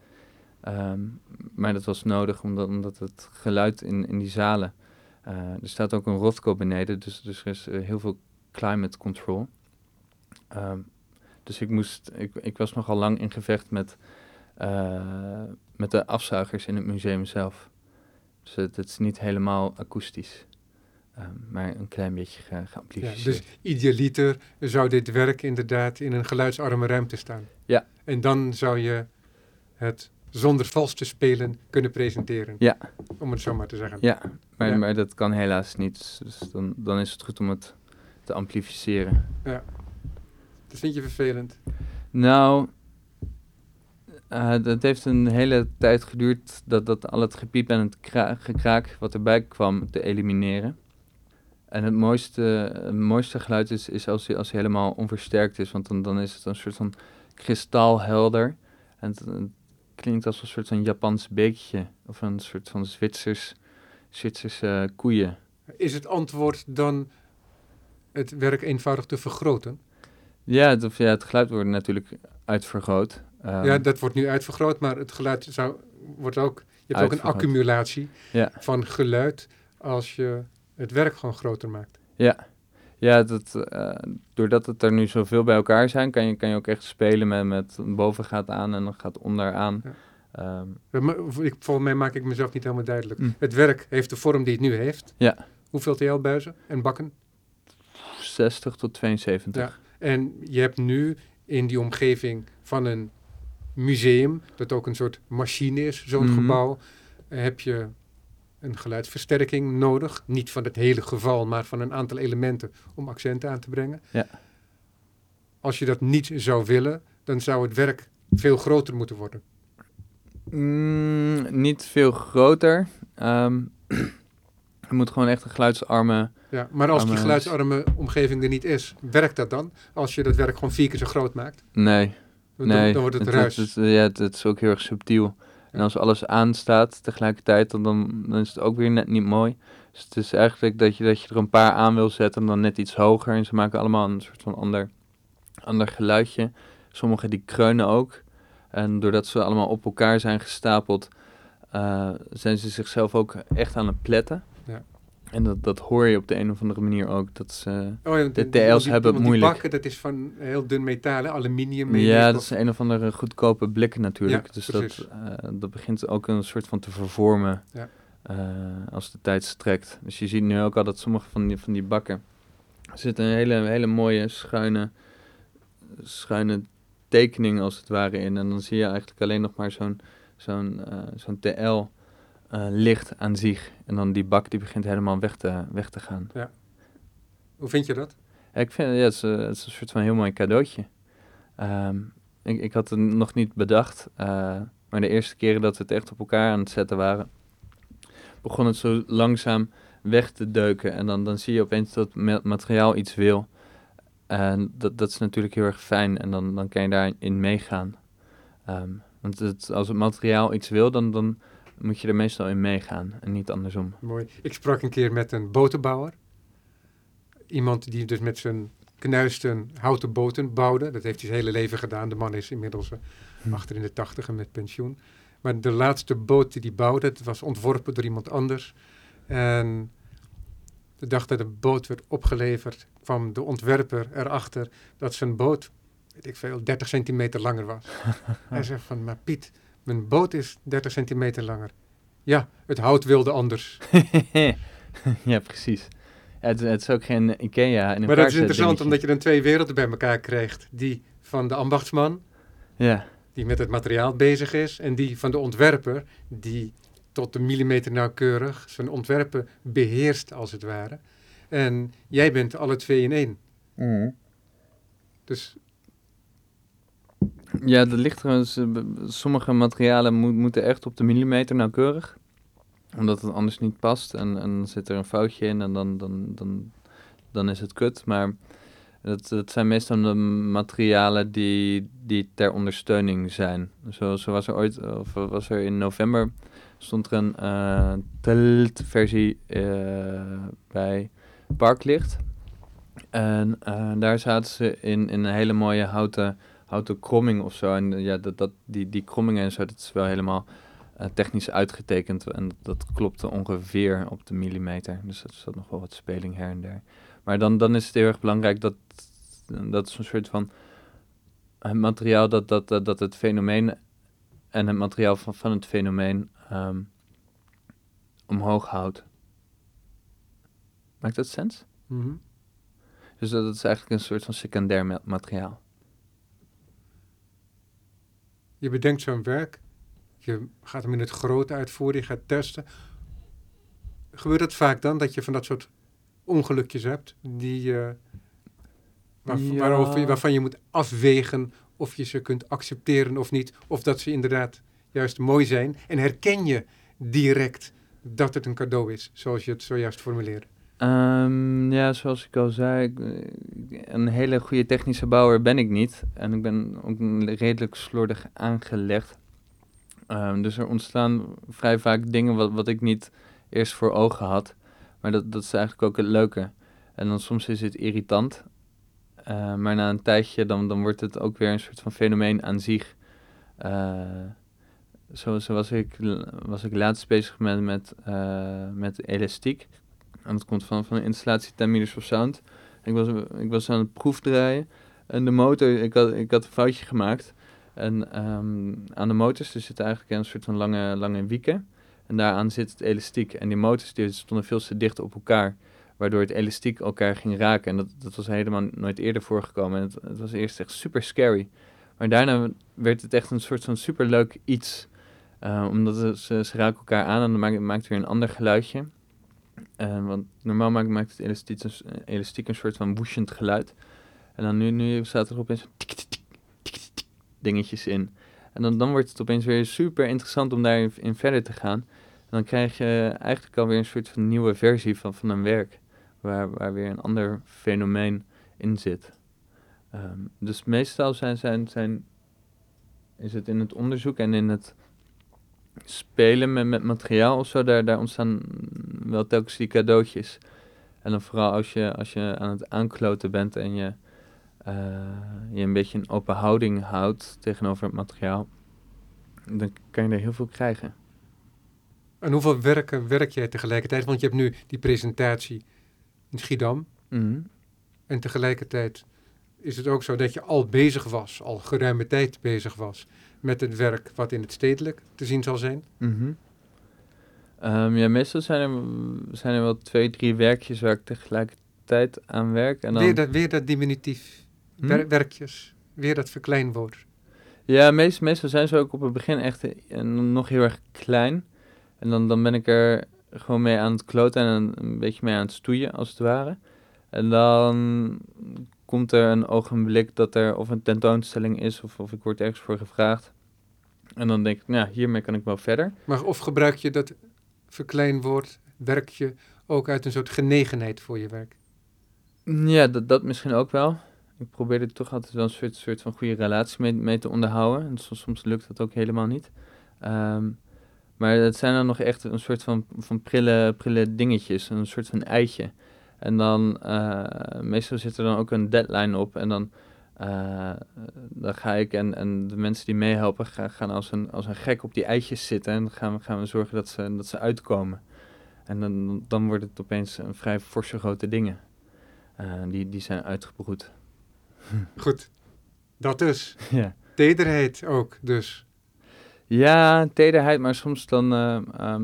Um, maar dat was nodig omdat, omdat het geluid in, in die zalen. Uh, er staat ook een Rothko beneden, dus, dus er is uh, heel veel climate control. Um, dus ik, moest, ik, ik was nogal lang in gevecht met, met de afzuigers in het museum zelf. Dus het, het is niet helemaal akoestisch. Ehm, maar een klein beetje ge Ja, geamplificeerd. dus idealiter zou dit werk inderdaad in een geluidsarme ruimte staan. Ja. En dan zou je het zonder vals te spelen kunnen presenteren. Ja. Om het zo maar te zeggen. Ja, maar, Ja. maar dat kan helaas niet. Dus dan, dan is het goed om het te amplificeren. Dat vind je vervelend. Nou, eh, het heeft een hele tijd geduurd dat, dat al het gepiep en het kra- gekraak wat erbij kwam te elimineren. En het mooiste, het mooiste geluid is, is als, hij, als hij helemaal onversterkt is, want dan, dan is het een soort van kristalhelder. En het, het klinkt als een soort van Japans beekje of een soort van Zwitsers, Zwitserse koeien. Is het antwoord dan het werk eenvoudig te vergroten? Ja, het, ja, het geluid wordt natuurlijk uitvergroot. Ehm, ja, dat wordt nu uitvergroot, maar het geluid zou, wordt ook... Je hebt ook een accumulatie Ja. van geluid als je het werk gewoon groter maakt. Ja, ja dat, eh, doordat het er nu zoveel bij elkaar zijn, kan je, kan je ook echt spelen met, met boven gaat aan en dan gaat onder aan. Ja. Ehm, Eh, ik- Volgens mij maak ik mezelf niet helemaal duidelijk. Hm. Het werk heeft de vorm die het nu heeft. Ja. Hoeveel TL-buizen en bakken? 60 tot 72. Ja. En je hebt nu in die omgeving van een museum, dat ook een soort machine is, zo'n Mhm. gebouw, eh, heb je een geluidsversterking nodig. Niet van het hele geval, maar van een aantal elementen om accenten aan te brengen. Ja. Als je dat niet zou willen, dan zou het werk veel groter moeten worden. Mm, niet veel groter. Ehm je (clears throat) moet gewoon echt een geluidsarme... Ja, maar als die geluidsarme omgeving er niet is, werkt dat dan? Als je dat werk gewoon vier keer zo groot maakt? Nee, nee. dan wordt het het, ruis. het, het- ja, het, is ook heel erg subtiel. En als alles aanstaat tegelijkertijd, dan, dan, dan is het ook weer net niet mooi. Dus het is eigenlijk dat je, dat je er een paar aan wil zetten en dan net iets hoger. En ze maken allemaal een soort van ander, ander geluidje. Sommige die kreunen ook. En doordat ze allemaal op elkaar zijn gestapeld, eh, zijn ze zichzelf ook echt aan het pletten. En dat, dat hoor je op de een of andere manier ook. Dat ze, Oh ja, de TL's hebben het die moeilijk. bakken, dat is van heel dun metaal, aluminium. ja, of- dat is een of andere goedkope blik natuurlijk. Ja, dus precies. dat, eh, dat begint ook een soort van te vervormen Ja. eh, als de tijd strekt. Dus je ziet nu ook al dat sommige van die, van die bakken... Er zit een hele, hele mooie schuine, schuine tekening als het ware in. En dan zie je eigenlijk alleen nog maar zo'n zo'n eh, zo'n TL eh, licht aan zich. En dan die bak die begint helemaal weg te, weg te gaan. Hoe vind je dat? Ja, ik vind ja, het, is, eh, het is een soort van heel mooi cadeautje. Ehm, ik, ik had het nog niet bedacht, eh, maar de eerste keren dat we het echt op elkaar aan het zetten waren, begon het zo langzaam weg te deuken. En dan, dan zie je opeens dat ma- materiaal iets wil. En dat, dat is natuurlijk heel erg fijn en dan, dan kan je daarin meegaan. Ehm, want het, als het materiaal iets wil, dan, dan moet je er meestal in meegaan en niet andersom. Mooi. Ik sprak een keer met een botenbouwer. Iemand die dus met zijn knuisten houten boten bouwde. Dat heeft hij zijn hele leven gedaan. De man is inmiddels eh, Hm. achter in de tachtig en met pensioen. Maar de laatste boot die hij bouwde, het was ontworpen door iemand anders. En de dag dat de boot werd opgeleverd, kwam de ontwerper erachter dat zijn boot, weet ik veel, 30 centimeter langer was. (laughs) Hij zegt van, maar Piet, mijn boot is 30 centimeter langer. Ja, het hout wilde anders. (laughs) ja, precies. Het, het is ook geen Ikea. In Maar dat is interessant, omdat je dan twee werelden bij elkaar krijgt. Die van de ambachtsman, Ja, die met het materiaal bezig is, en die van de ontwerper, die tot de millimeter nauwkeurig zijn ontwerpen beheerst, als het ware. En jij bent alle twee in één. Dus ja dat ligt er. eh, Sommige materialen moet- moeten echt op de millimeter nauwkeurig. Omdat het anders niet past. En, en zit er een foutje in en dan, dan, dan, dan is het kut. Maar dat, dat zijn meestal de materialen die, die ter ondersteuning zijn. Zo, zo was er ooit, of was er in november, stond er een eh TELT-versie eh, bij Parklicht. En daar zaten ze in, in een hele mooie houten, houten kromming of zo. En ja, dat, dat, die, die krommingen en zo, dat is wel helemaal eh, technisch uitgetekend. En dat klopte ongeveer op de millimeter. Dus dat zat nog wel wat speling her en der. Maar dan, dan is het heel erg belangrijk dat, dat is een soort van het materiaal dat, dat, dat, dat het fenomeen en het materiaal van, van het fenomeen ehm, omhoog houdt. Maakt dat sens? Mhm. Dus dat, dat is eigenlijk een soort van secundair ma- materiaal. Je bedenkt zo'n werk, je gaat hem in het grote uitvoeren, je gaat testen. Gebeurt het vaak dan dat je van dat soort ongelukjes hebt, die, waar- Ja. waarover waarvan je moet afwegen of je ze kunt accepteren of niet, of dat ze inderdaad juist mooi zijn en herken je direct dat het een cadeau is, zoals je het zojuist formuleerde. Ehm, ja, zoals ik al zei, eh, een hele goede technische bouwer ben ik niet. En ik ben ook redelijk slordig aangelegd. Ehm, dus er ontstaan vrij vaak dingen wat, wat ik niet eerst voor ogen had. Maar dat, dat is eigenlijk ook het leuke. En dan soms is het irritant. Eh, maar na een tijdje dan, dan wordt het ook weer een soort van fenomeen aan zich. Eh, zo, zo was, ik, was ik laatst bezig met, met, eh, met elastiek. En dat komt van, van een installatie 10 meters of sound. Ik was, ik was aan het proefdraaien. En de motor, ik had, ik had een foutje gemaakt. En ehm, aan de motors er zit eigenlijk een soort van lange, lange wieken. En daaraan zit het elastiek. En die motors die stonden veel te dicht op elkaar. Waardoor het elastiek elkaar ging raken. En dat, dat was helemaal nooit eerder voorgekomen. En het, was eerst echt super scary. Maar daarna werd het echt een soort van superleuk iets. Eh, omdat ze, ze raken elkaar aan en dan maakt, maakt weer een ander geluidje. Eh, want normaal maakt, maakt het elastiek, eh, elastiek een soort van woeshend geluid. En dan nu, nu staat er opeens dingetjes in. En dan, dan wordt het opeens weer super interessant om daarin in verder te gaan. En dan krijg je eigenlijk alweer een soort van nieuwe versie van, van een werk. Waar, waar weer een ander fenomeen in zit. Ehm, dus meestal zijn, zijn, zijn, is het in het onderzoek en in het spelen met, met materiaal of zo, daar, daar ontstaan wel telkens die cadeautjes. En dan vooral als je, als je aan het aankloten bent en je, eh, je een beetje een open houding houdt tegenover het materiaal, dan kan je er heel veel krijgen. En hoeveel werken werk jij tegelijkertijd? Want je hebt nu die presentatie in Schiedam. Mhm. En tegelijkertijd is het ook zo dat je al bezig was, al geruime tijd bezig was, met het werk wat in het stedelijk te zien zal zijn. Mhm. Ehm, ja, meestal zijn er, zijn er wel twee, drie werkjes waar ik tegelijkertijd aan werk. En dan, Weer, dat, weer dat diminutief, Hm? wer- werkjes, weer dat verkleinwoord. Ja, meest, meestal zijn ze ook op het begin echt eh, nog heel erg klein. En dan, dan ben ik er gewoon mee aan het kloten en een, een beetje mee aan het stoeien, als het ware. En dan komt er een ogenblik dat er of een tentoonstelling is of, of ik word ergens voor gevraagd. En dan denk ik, nou, hiermee kan ik wel verder. Maar of gebruik je dat verkleinwoord, werkje, ook uit een soort genegenheid voor je werk? Ja, dat, dat misschien ook wel. Ik probeer er toch altijd wel een soort, soort van goede relatie mee, mee te onderhouden. En soms, soms lukt dat ook helemaal niet. Ehm, maar het zijn dan nog echt een soort van, van prille, prille dingetjes, een soort van eitje. En dan, eh, meestal zit er dan ook een deadline op. En dan, eh, dan ga ik en, en de mensen die meehelpen gaan, gaan als, een, als een gek op die eitjes zitten. En dan gaan we, gaan we zorgen dat ze, dat ze uitkomen. En dan, dan wordt het opeens een vrij forse grote dingen. Eh, die, die zijn uitgebroed. (laughs) Goed, dat dus. (laughs) ja. Tederheid ook, dus. ja, tederheid, maar soms dan, eh,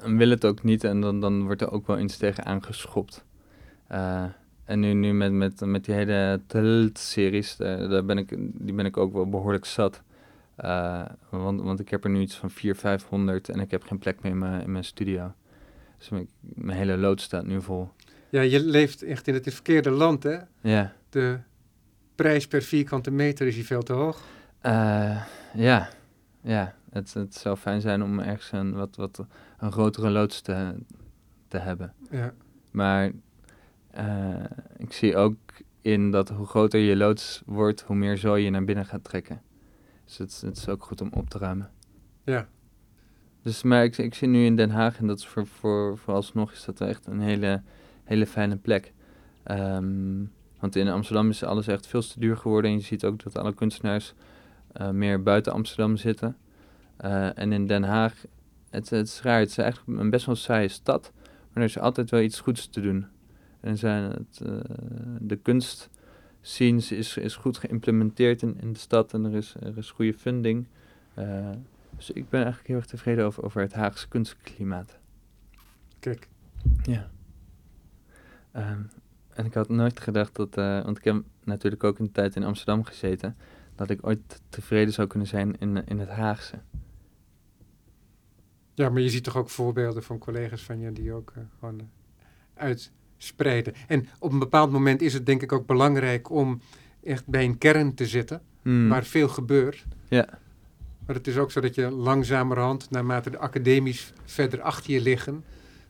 dan wil het ook niet en dan, dan wordt er ook wel iets tegen aangeschopt. Eh, en nu, nu met, met, met die hele Telt-series, daar, daar ben ik, die ben ik ook wel behoorlijk zat. Eh, want, want ik heb er nu iets van 400, 500 en ik heb geen plek meer in mijn, in mijn studio. Dus mijn, mijn hele lood staat nu vol. Ja, je leeft echt in het verkeerde land, hè? Ja. De prijs per vierkante meter is hier veel te hoog. Eh, ja, ja. Het, het zou fijn zijn om ergens een wat, wat een grotere loods te, te hebben. Ja. Maar eh, ik zie ook in dat hoe groter je loods wordt, hoe meer zooi je naar binnen gaat trekken. Dus het, het is ook goed om op te ruimen. Ja. Dus maar ik, ik zit nu in Den Haag en dat is voor, voor, vooralsnog is dat echt een hele, hele fijne plek. Ehm, want in Amsterdam is alles echt veel te duur geworden. En je ziet ook dat alle kunstenaars eh, meer buiten Amsterdam zitten. Eh, en in Den Haag, het, het is raar, het is eigenlijk een best wel saaie stad. Maar er is altijd wel iets goeds te doen. En zijn het, eh, de kunstscenes is, is goed geïmplementeerd in, in de stad. En er is, er is goede funding. Eh, Dus ik ben eigenlijk heel erg tevreden over, over het Haagse kunstklimaat. Kijk. Ja. Ehm, en ik had nooit gedacht dat, uh, want ik heb natuurlijk ook een tijd in Amsterdam gezeten, dat ik ooit tevreden zou kunnen zijn in, in het Haagse. Ja, maar je ziet toch ook voorbeelden van collega's van je die ook uh, gewoon uh, uitspreiden. En op een bepaald moment is het denk ik ook belangrijk om echt bij een kern te zitten, Hmm. waar veel gebeurt. Ja. Maar het is ook zo dat je langzamerhand, naarmate de academisch verder achter je liggen,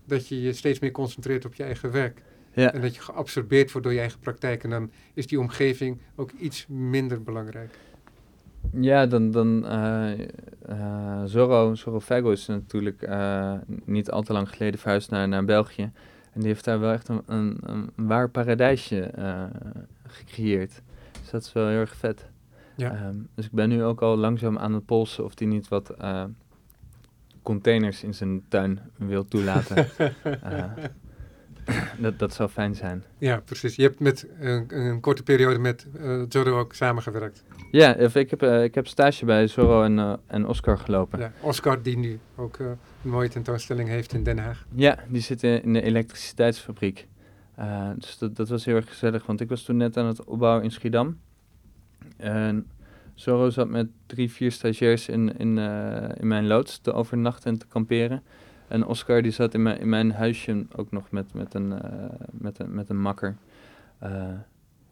dat je je steeds meer concentreert op je eigen werk. Ja. En dat je geabsorbeerd wordt door je eigen praktijk. En dan is die omgeving ook iets minder belangrijk. Ja, dan, dan uh, uh, Zorro, Zorro Fago is natuurlijk uh, niet al te lang geleden verhuisd naar, naar België. En die heeft daar wel echt een, een, een waar paradijsje gecreëerd. Dus dat is wel heel erg vet. Ja. Um, dus ik ben nu ook al langzaam aan het polsen of die niet wat containers in zijn tuin wil toelaten. (laughs) (clears throat) dat, dat zou fijn zijn. Ja, precies. Je hebt met een, een korte periode met uh, Zorro ook samengewerkt. Ja, ik heb, uh, ik heb stage bij Zorro en, uh, en Oscar gelopen. Ja, Oscar die nu ook een mooie tentoonstelling heeft in Den Haag. Ja, die zit in de elektriciteitsfabriek. dus dat, dat was heel erg gezellig, want ik was toen net aan het opbouwen in Schiedam. En Zorro zat met drie, vier stagiairs in, in, in mijn loods te overnachten en te kamperen. En Oscar die zat in mijn, in mijn huisje ook nog met, met, een, uh, met, een, met een makker. Uh,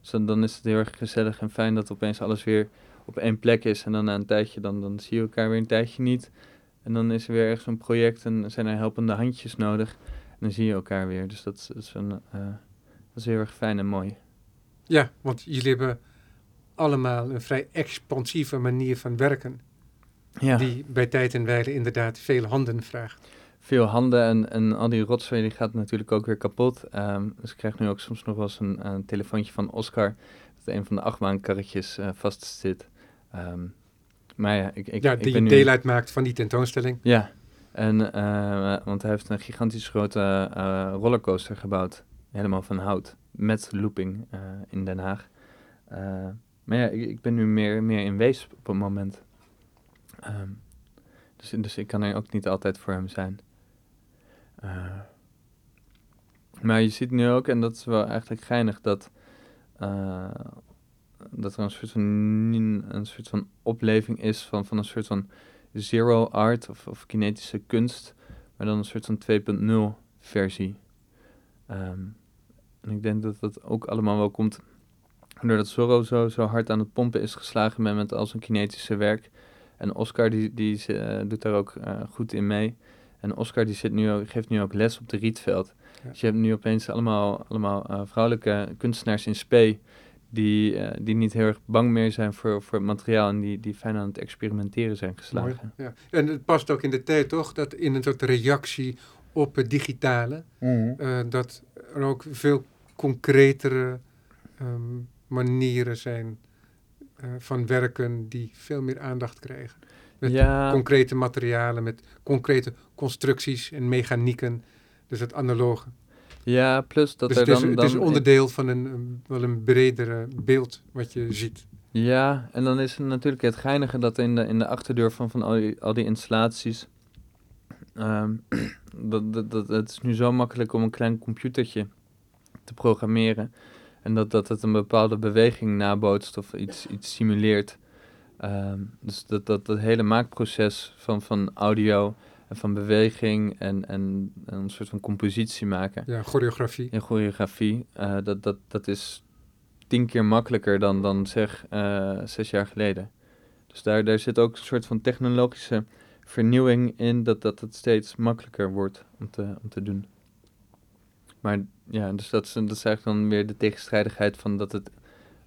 dus dan, is het heel erg gezellig en fijn dat opeens alles weer op één plek is. En dan na een tijdje, dan, dan zie je elkaar weer een tijdje niet. En dan is er weer ergens een project en zijn er helpende handjes nodig. En dan zie je elkaar weer. Dus dat is, dat is, een, uh, dat is heel erg fijn en mooi. Ja, want jullie hebben allemaal een vrij expansieve manier van werken. Ja. Die bij tijd en wijle inderdaad veel handen vraagt veel handen en, en al die rotzooi die gaat natuurlijk ook weer kapot. Um, dus ik krijg nu ook soms nog wel eens een, een telefoontje van Oscar dat een van de achtbaankarretjes uh, vast zit. Um, maar ja, ik, ik, ja, ik die ben je nu... deel uitmaakt van die tentoonstelling. Ja, en, uh, want hij heeft een gigantisch grote uh, rollercoaster gebouwd, helemaal van hout, met looping in Den Haag. maar ja, ik, ik, ben nu meer, meer in wees op het moment. Um, dus, dus ik kan er ook niet altijd voor hem zijn. Uh, maar je ziet nu ook, en dat is wel eigenlijk geinig, dat, uh, dat er een soort, van, een soort van opleving is van, van een soort van zero art of, of kinetische kunst, maar dan een soort van 2.0 versie. Um, en ik denk dat dat ook allemaal wel komt doordat Zorro zo, zo hard aan het pompen is geslagen met, met al zijn kinetische werk. En Oscar die, die uh, doet daar ook goed in mee. En Oscar die zit nu ook, geeft nu ook les op de Rietveld. Ja. Dus je hebt nu opeens allemaal, allemaal uh, vrouwelijke kunstenaars in spe... Die, uh, die niet heel erg bang meer zijn voor, voor het materiaal... en die, die fijn aan het experimenteren zijn geslagen. Mooi, ja. En het past ook in de tijd, toch? Dat in een soort reactie op het digitale... Mm -hmm. uh, dat er ook veel concretere um, manieren zijn... Uh, van werken die veel meer aandacht krijgen. Met ja. concrete materialen, met concrete constructies en mechanieken. Dus het analoge. Ja, plus dat dus er het is, dan... Het dan is onderdeel van een, een, wel een bredere beeld wat je ziet. Ja, en dan is het natuurlijk het geinige dat in de, in de achterdeur van, van al, die, al die installaties... Um, (clears throat) dat, dat, dat, het is nu zo makkelijk om een klein computertje te programmeren... En dat, dat het een bepaalde beweging nabootst of iets, iets simuleert. Um, dus dat, dat, dat hele maakproces van, van audio en van beweging en, en, en een soort van compositie maken. Ja, choreografie. En choreografie, uh, dat, dat, dat is tien keer makkelijker dan, dan zeg uh, zes jaar geleden. Dus daar, daar zit ook een soort van technologische vernieuwing in, dat, dat het steeds makkelijker wordt om te, om te doen. Maar ja, dus dat is, dat is eigenlijk dan weer de tegenstrijdigheid van dat het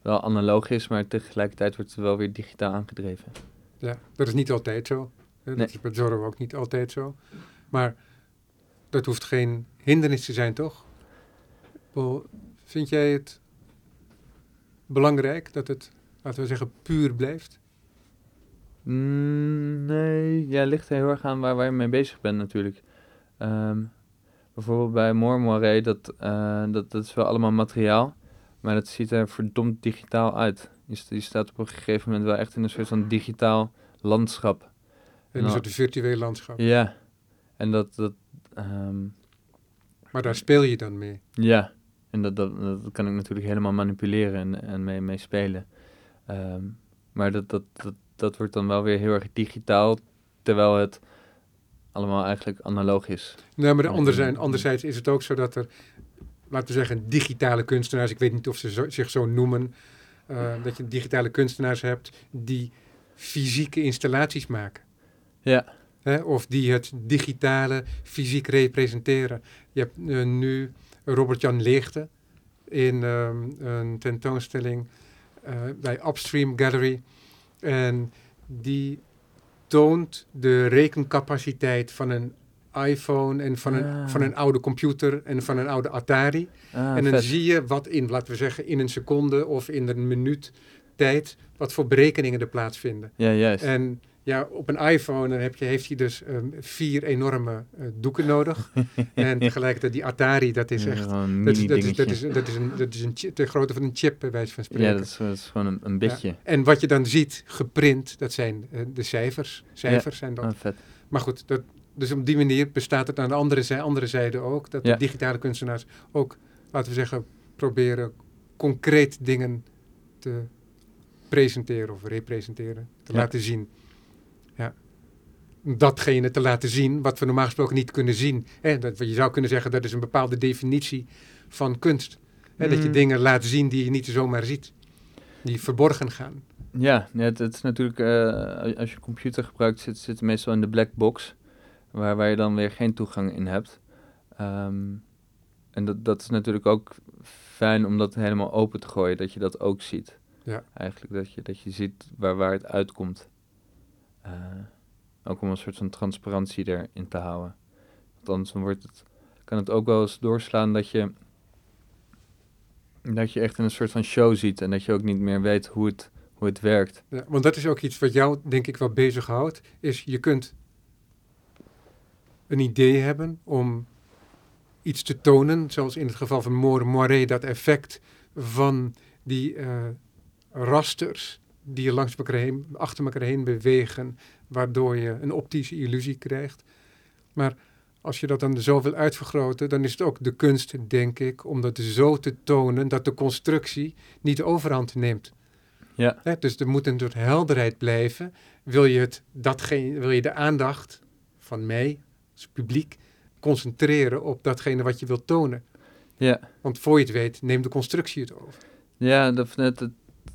wel analoog is, maar tegelijkertijd wordt het wel weer digitaal aangedreven. Ja, dat is niet altijd zo. Dat Nee. is bij Zorro ook niet altijd zo. Maar dat hoeft geen hindernis te zijn, toch? Vind jij het belangrijk dat het, laten we zeggen, puur blijft? Mm, nee, ja, ligt er heel erg aan waar, waar je mee bezig bent natuurlijk. Ehm, bijvoorbeeld bij Mormoire, dat, eh, dat, dat is wel allemaal materiaal, maar dat ziet er verdomd digitaal uit. Je, st- je staat op een gegeven moment wel echt in een soort van digitaal landschap. In een soort virtueel landschap. Ja, en dat... dat ehm, maar daar speel je dan mee. Ja, en dat, dat, dat kan ik natuurlijk helemaal manipuleren en, en mee, mee spelen. Ehm, maar dat, dat, dat, dat wordt dan wel weer heel erg digitaal, terwijl het allemaal eigenlijk analoog is. Nee, maar anderzijds, anderzijds is het ook zo dat er, laten we zeggen, digitale kunstenaars, ik weet niet of ze zich zo noemen, uh, dat je digitale kunstenaars hebt die fysieke installaties maken. Ja. Hè, of die het digitale fysiek representeren. Je hebt uh, nu Robert-Jan Leegte in um, een tentoonstelling uh, bij Upstream Gallery. En die toont de rekencapaciteit van een iPhone en van, een, Ah. van een oude computer en van een oude Atari. Ah, en dan vet. zie je wat in, laten we zeggen, in een seconde of in een minuut tijd, wat voor berekeningen er plaatsvinden. Ja, juist. En ja, op een iPhone dan heb je, heeft hij dus ehm, vier enorme eh, doeken nodig. (laughs) en tegelijkertijd die Atari, dat is Ja, echt... Dat is, dat, is, dat, is, dingetje. dat is een, dat is een chip, de grootte van een chip, bij wijze van spreken. Ja, dat is, dat is gewoon een, een bitje. En wat je dan ziet, geprint, dat zijn eh, de cijfers. Cijfers zijn dat. Ah, vet. Maar goed, dat, dus op die manier bestaat het aan de andere, zij, andere zijde ook. Dat Ja. de digitale kunstenaars ook, laten we zeggen, proberen concreet dingen te presenteren of representeren, te Ja. laten zien. Ja. Datgene te laten zien wat we normaal gesproken niet kunnen zien. Hè, dat, je zou kunnen zeggen dat is een bepaalde definitie van kunst. Hè, Dat je Mm. dingen laat zien die je niet zomaar ziet. Die verborgen gaan. Ja, het, het is natuurlijk, eh, als je computer gebruikt, zit, zit het meestal in de black box, waar, waar je dan weer geen toegang in hebt. Ehm, en dat, dat is natuurlijk ook fijn om dat helemaal open te gooien, dat je dat ook ziet. Ja. Eigenlijk dat je, dat je ziet waar, waar het uitkomt. Eh, ook om een soort van transparantie erin te houden. Want anders dan wordt het, kan het ook wel eens doorslaan dat je, dat je echt in een soort van show ziet en dat je ook niet meer weet hoe het, hoe het werkt. Ja, want dat is ook iets wat jou, denk ik, wel bezighoudt. Is je kunt een idee hebben om iets te tonen. Zoals in het geval van Moore Moiré, dat effect van die eh, rasters die je langs elkaar heen, achter elkaar heen bewegen. Waardoor je een optische illusie krijgt. Maar als je dat dan zo wil uitvergroten, dan is het ook de kunst, denk ik, om dat zo te tonen dat de constructie niet overhand neemt. Ja. Dus er moet een soort helderheid blijven. Wil je, het, datgene, wil je de aandacht van mij, als publiek, concentreren op datgene wat je wilt tonen? Ja. Want voor je het weet, neemt de constructie het over. Ja, dat, het, het,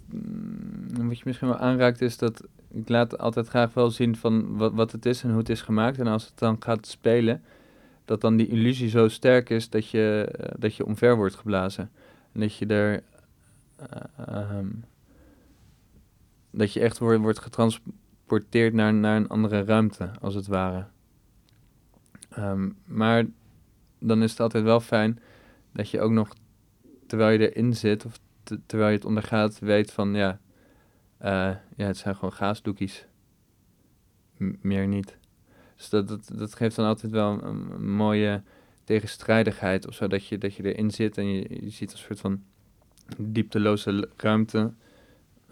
mm, wat je misschien wel aanraakt is dat ik laat altijd graag wel zien van wat, wat het is en hoe het is gemaakt. En als het dan gaat spelen, dat dan die illusie zo sterk is dat je, eh, dat je omver wordt geblazen. En dat je er... eh, ehm, dat je echt wordt, wordt getransporteerd naar, naar een andere ruimte, als het ware. Ehm, maar dan is het altijd wel fijn dat je ook nog, terwijl je erin zit, of te- terwijl je het ondergaat, weet van ja, eh, ja het zijn gewoon gaasdoekies. Meer niet. Dus dat, dat, dat geeft dan altijd wel een, mooie tegenstrijdigheid of zo, dat je, dat je erin zit en je, je ziet een soort van diepteloze ruimte,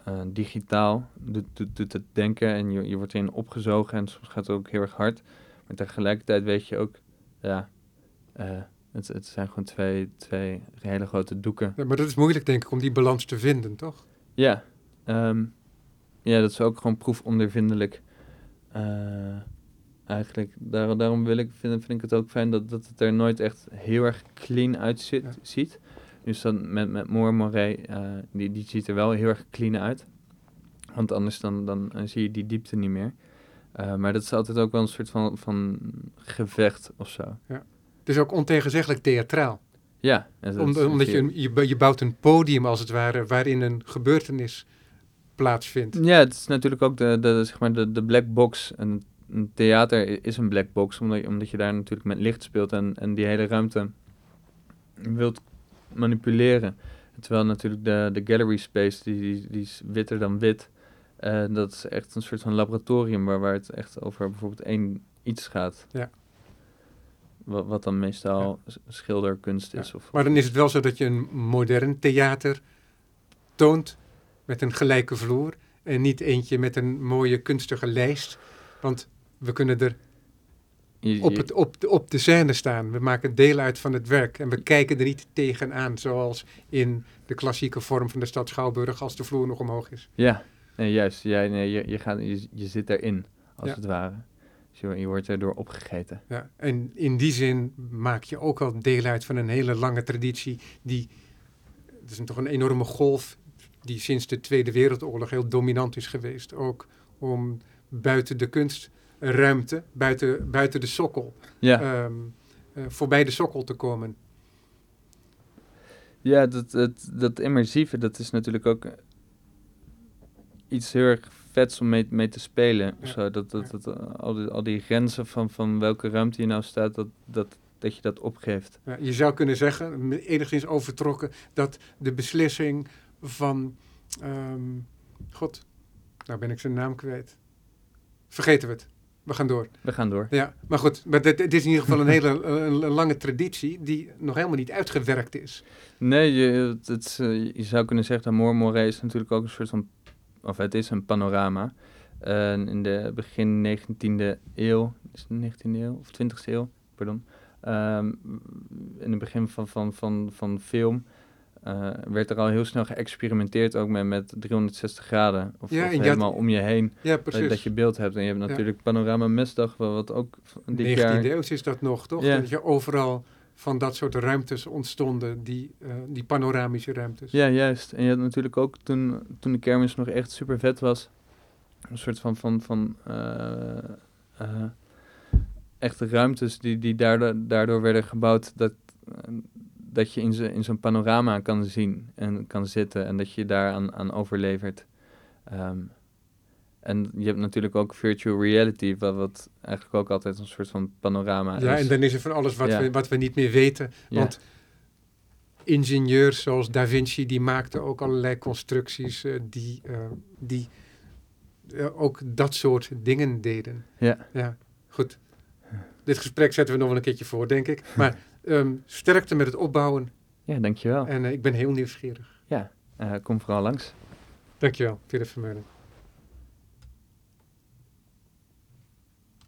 eh, digitaal, doet, doet, doet het denken en je, je wordt erin opgezogen en soms gaat het ook heel erg hard. Maar tegelijkertijd weet je ook, ja, eh, het, het zijn gewoon twee, twee hele grote doeken. Ja, maar dat is moeilijk, denk ik, om die balans te vinden, toch? Ja, ehm, ja, dat is ook gewoon proefondervindelijk. Eh, eigenlijk, daar, daarom wil ik, vind, vind ik het ook fijn dat, dat het er nooit echt heel erg clean uitziet. Ja. ziet. Dus dan met, met Moore Moray, eh, die, die ziet er wel heel erg clean uit. Want anders dan, dan zie je die diepte niet meer. Eh, maar dat is altijd ook wel een soort van, van gevecht of zo. Het is ook ontegenzeggelijk theatraal. Ja. Om, omdat je, je, je bouwt een podium, als het ware, waarin een gebeurtenis plaatsvindt. Ja, het is natuurlijk ook de, de, zeg maar de, de black box. En een theater is een black box, omdat je, omdat je daar natuurlijk met licht speelt en, en die hele ruimte wilt manipuleren. Terwijl natuurlijk de, de gallery space, die, die, die is witter dan wit. Eh, dat is echt een soort van laboratorium waar, waar het echt over bijvoorbeeld één iets gaat. Ja. Wat, wat dan meestal schilderkunst is. Ja. Of, Maar dan is het wel zo dat je een modern theater toont met een gelijke vloer en niet eentje met een mooie kunstige lijst. Want we kunnen er op, het, op, de, op de scène staan. We maken deel uit van het werk. En we kijken er niet tegenaan, zoals in de klassieke vorm van de stad Schouwburg, als de vloer nog omhoog is. Ja, nee, juist. Ja, nee, je, je, gaat, je, je zit erin, als Ja. het ware. Dus je, je wordt erdoor opgegeten. Ja, en in die zin maak je ook al deel uit van een hele lange traditie. Die, het is een- toch een enorme golf die sinds de Tweede Wereldoorlog heel dominant is geweest. Ook om buiten de kunstruimte, buiten, buiten de sokkel, Ja, ehm, eh, voorbij de sokkel te komen. ja dat, dat, dat immersieve, dat is natuurlijk ook iets heel erg vets om mee, mee te spelen. Ja. Zo, dat, dat, dat, eh, al, die, al die grenzen van, van welke ruimte je nou staat, dat, dat, dat je dat opgeeft. Ja, je zou kunnen zeggen, enigszins overtrokken, dat de beslissing van. ehm, God, nou ben ik zijn naam kwijt. Vergeten we het. We gaan door. We gaan door. Ja, maar goed, maar dit- is in ieder geval een hele (laughs) een, lange traditie die nog helemaal niet uitgewerkt is. Nee, je, het, het eh, je zou kunnen zeggen dat Moormoré is natuurlijk ook een soort van, of het is een panorama. In de begin 19e eeuw, is het 19e eeuw of 20e eeuw, pardon. ehm, in het begin van, van, van, van film eh, werd er al heel snel geëxperimenteerd ook met, met 360 graden. Of, Ja, of had- helemaal om je heen, Ja, dat, precies. dat je beeld hebt. En je hebt Ja. natuurlijk Panorama Mesdag, wat ook dit 19e jaar... eeuw is dat nog, toch? Ja. Dat je overal van dat soort ruimtes ontstonden, die, eh, die panoramische ruimtes. Ja, juist. En je had natuurlijk ook toen, toen de kermis nog echt super vet was, een soort van, van, van eh, eh, echte ruimtes die, die daardoor, daardoor werden gebouwd dat, dat je in, zo- in zo'n panorama kan zien en kan zitten en dat je daaraan aan overlevert. Ehm, en je hebt natuurlijk ook virtual reality, wat, wat eigenlijk ook altijd een soort van panorama Ja, is. en dan is er van alles wat, Ja. we, wat we niet meer weten. Ja. Want ingenieurs zoals Da Vinci, die maakten ook allerlei constructies eh, die, eh, die eh, ook dat soort dingen deden. Ja. Ja, goed. Dit gesprek zetten we nog wel een keertje voor, denk ik. Maar ehm, sterkte met het opbouwen. Ja, dankjewel. En ik ben heel nieuwsgierig. Eh, kom vooral langs. Dankjewel, Philip Vermeulen.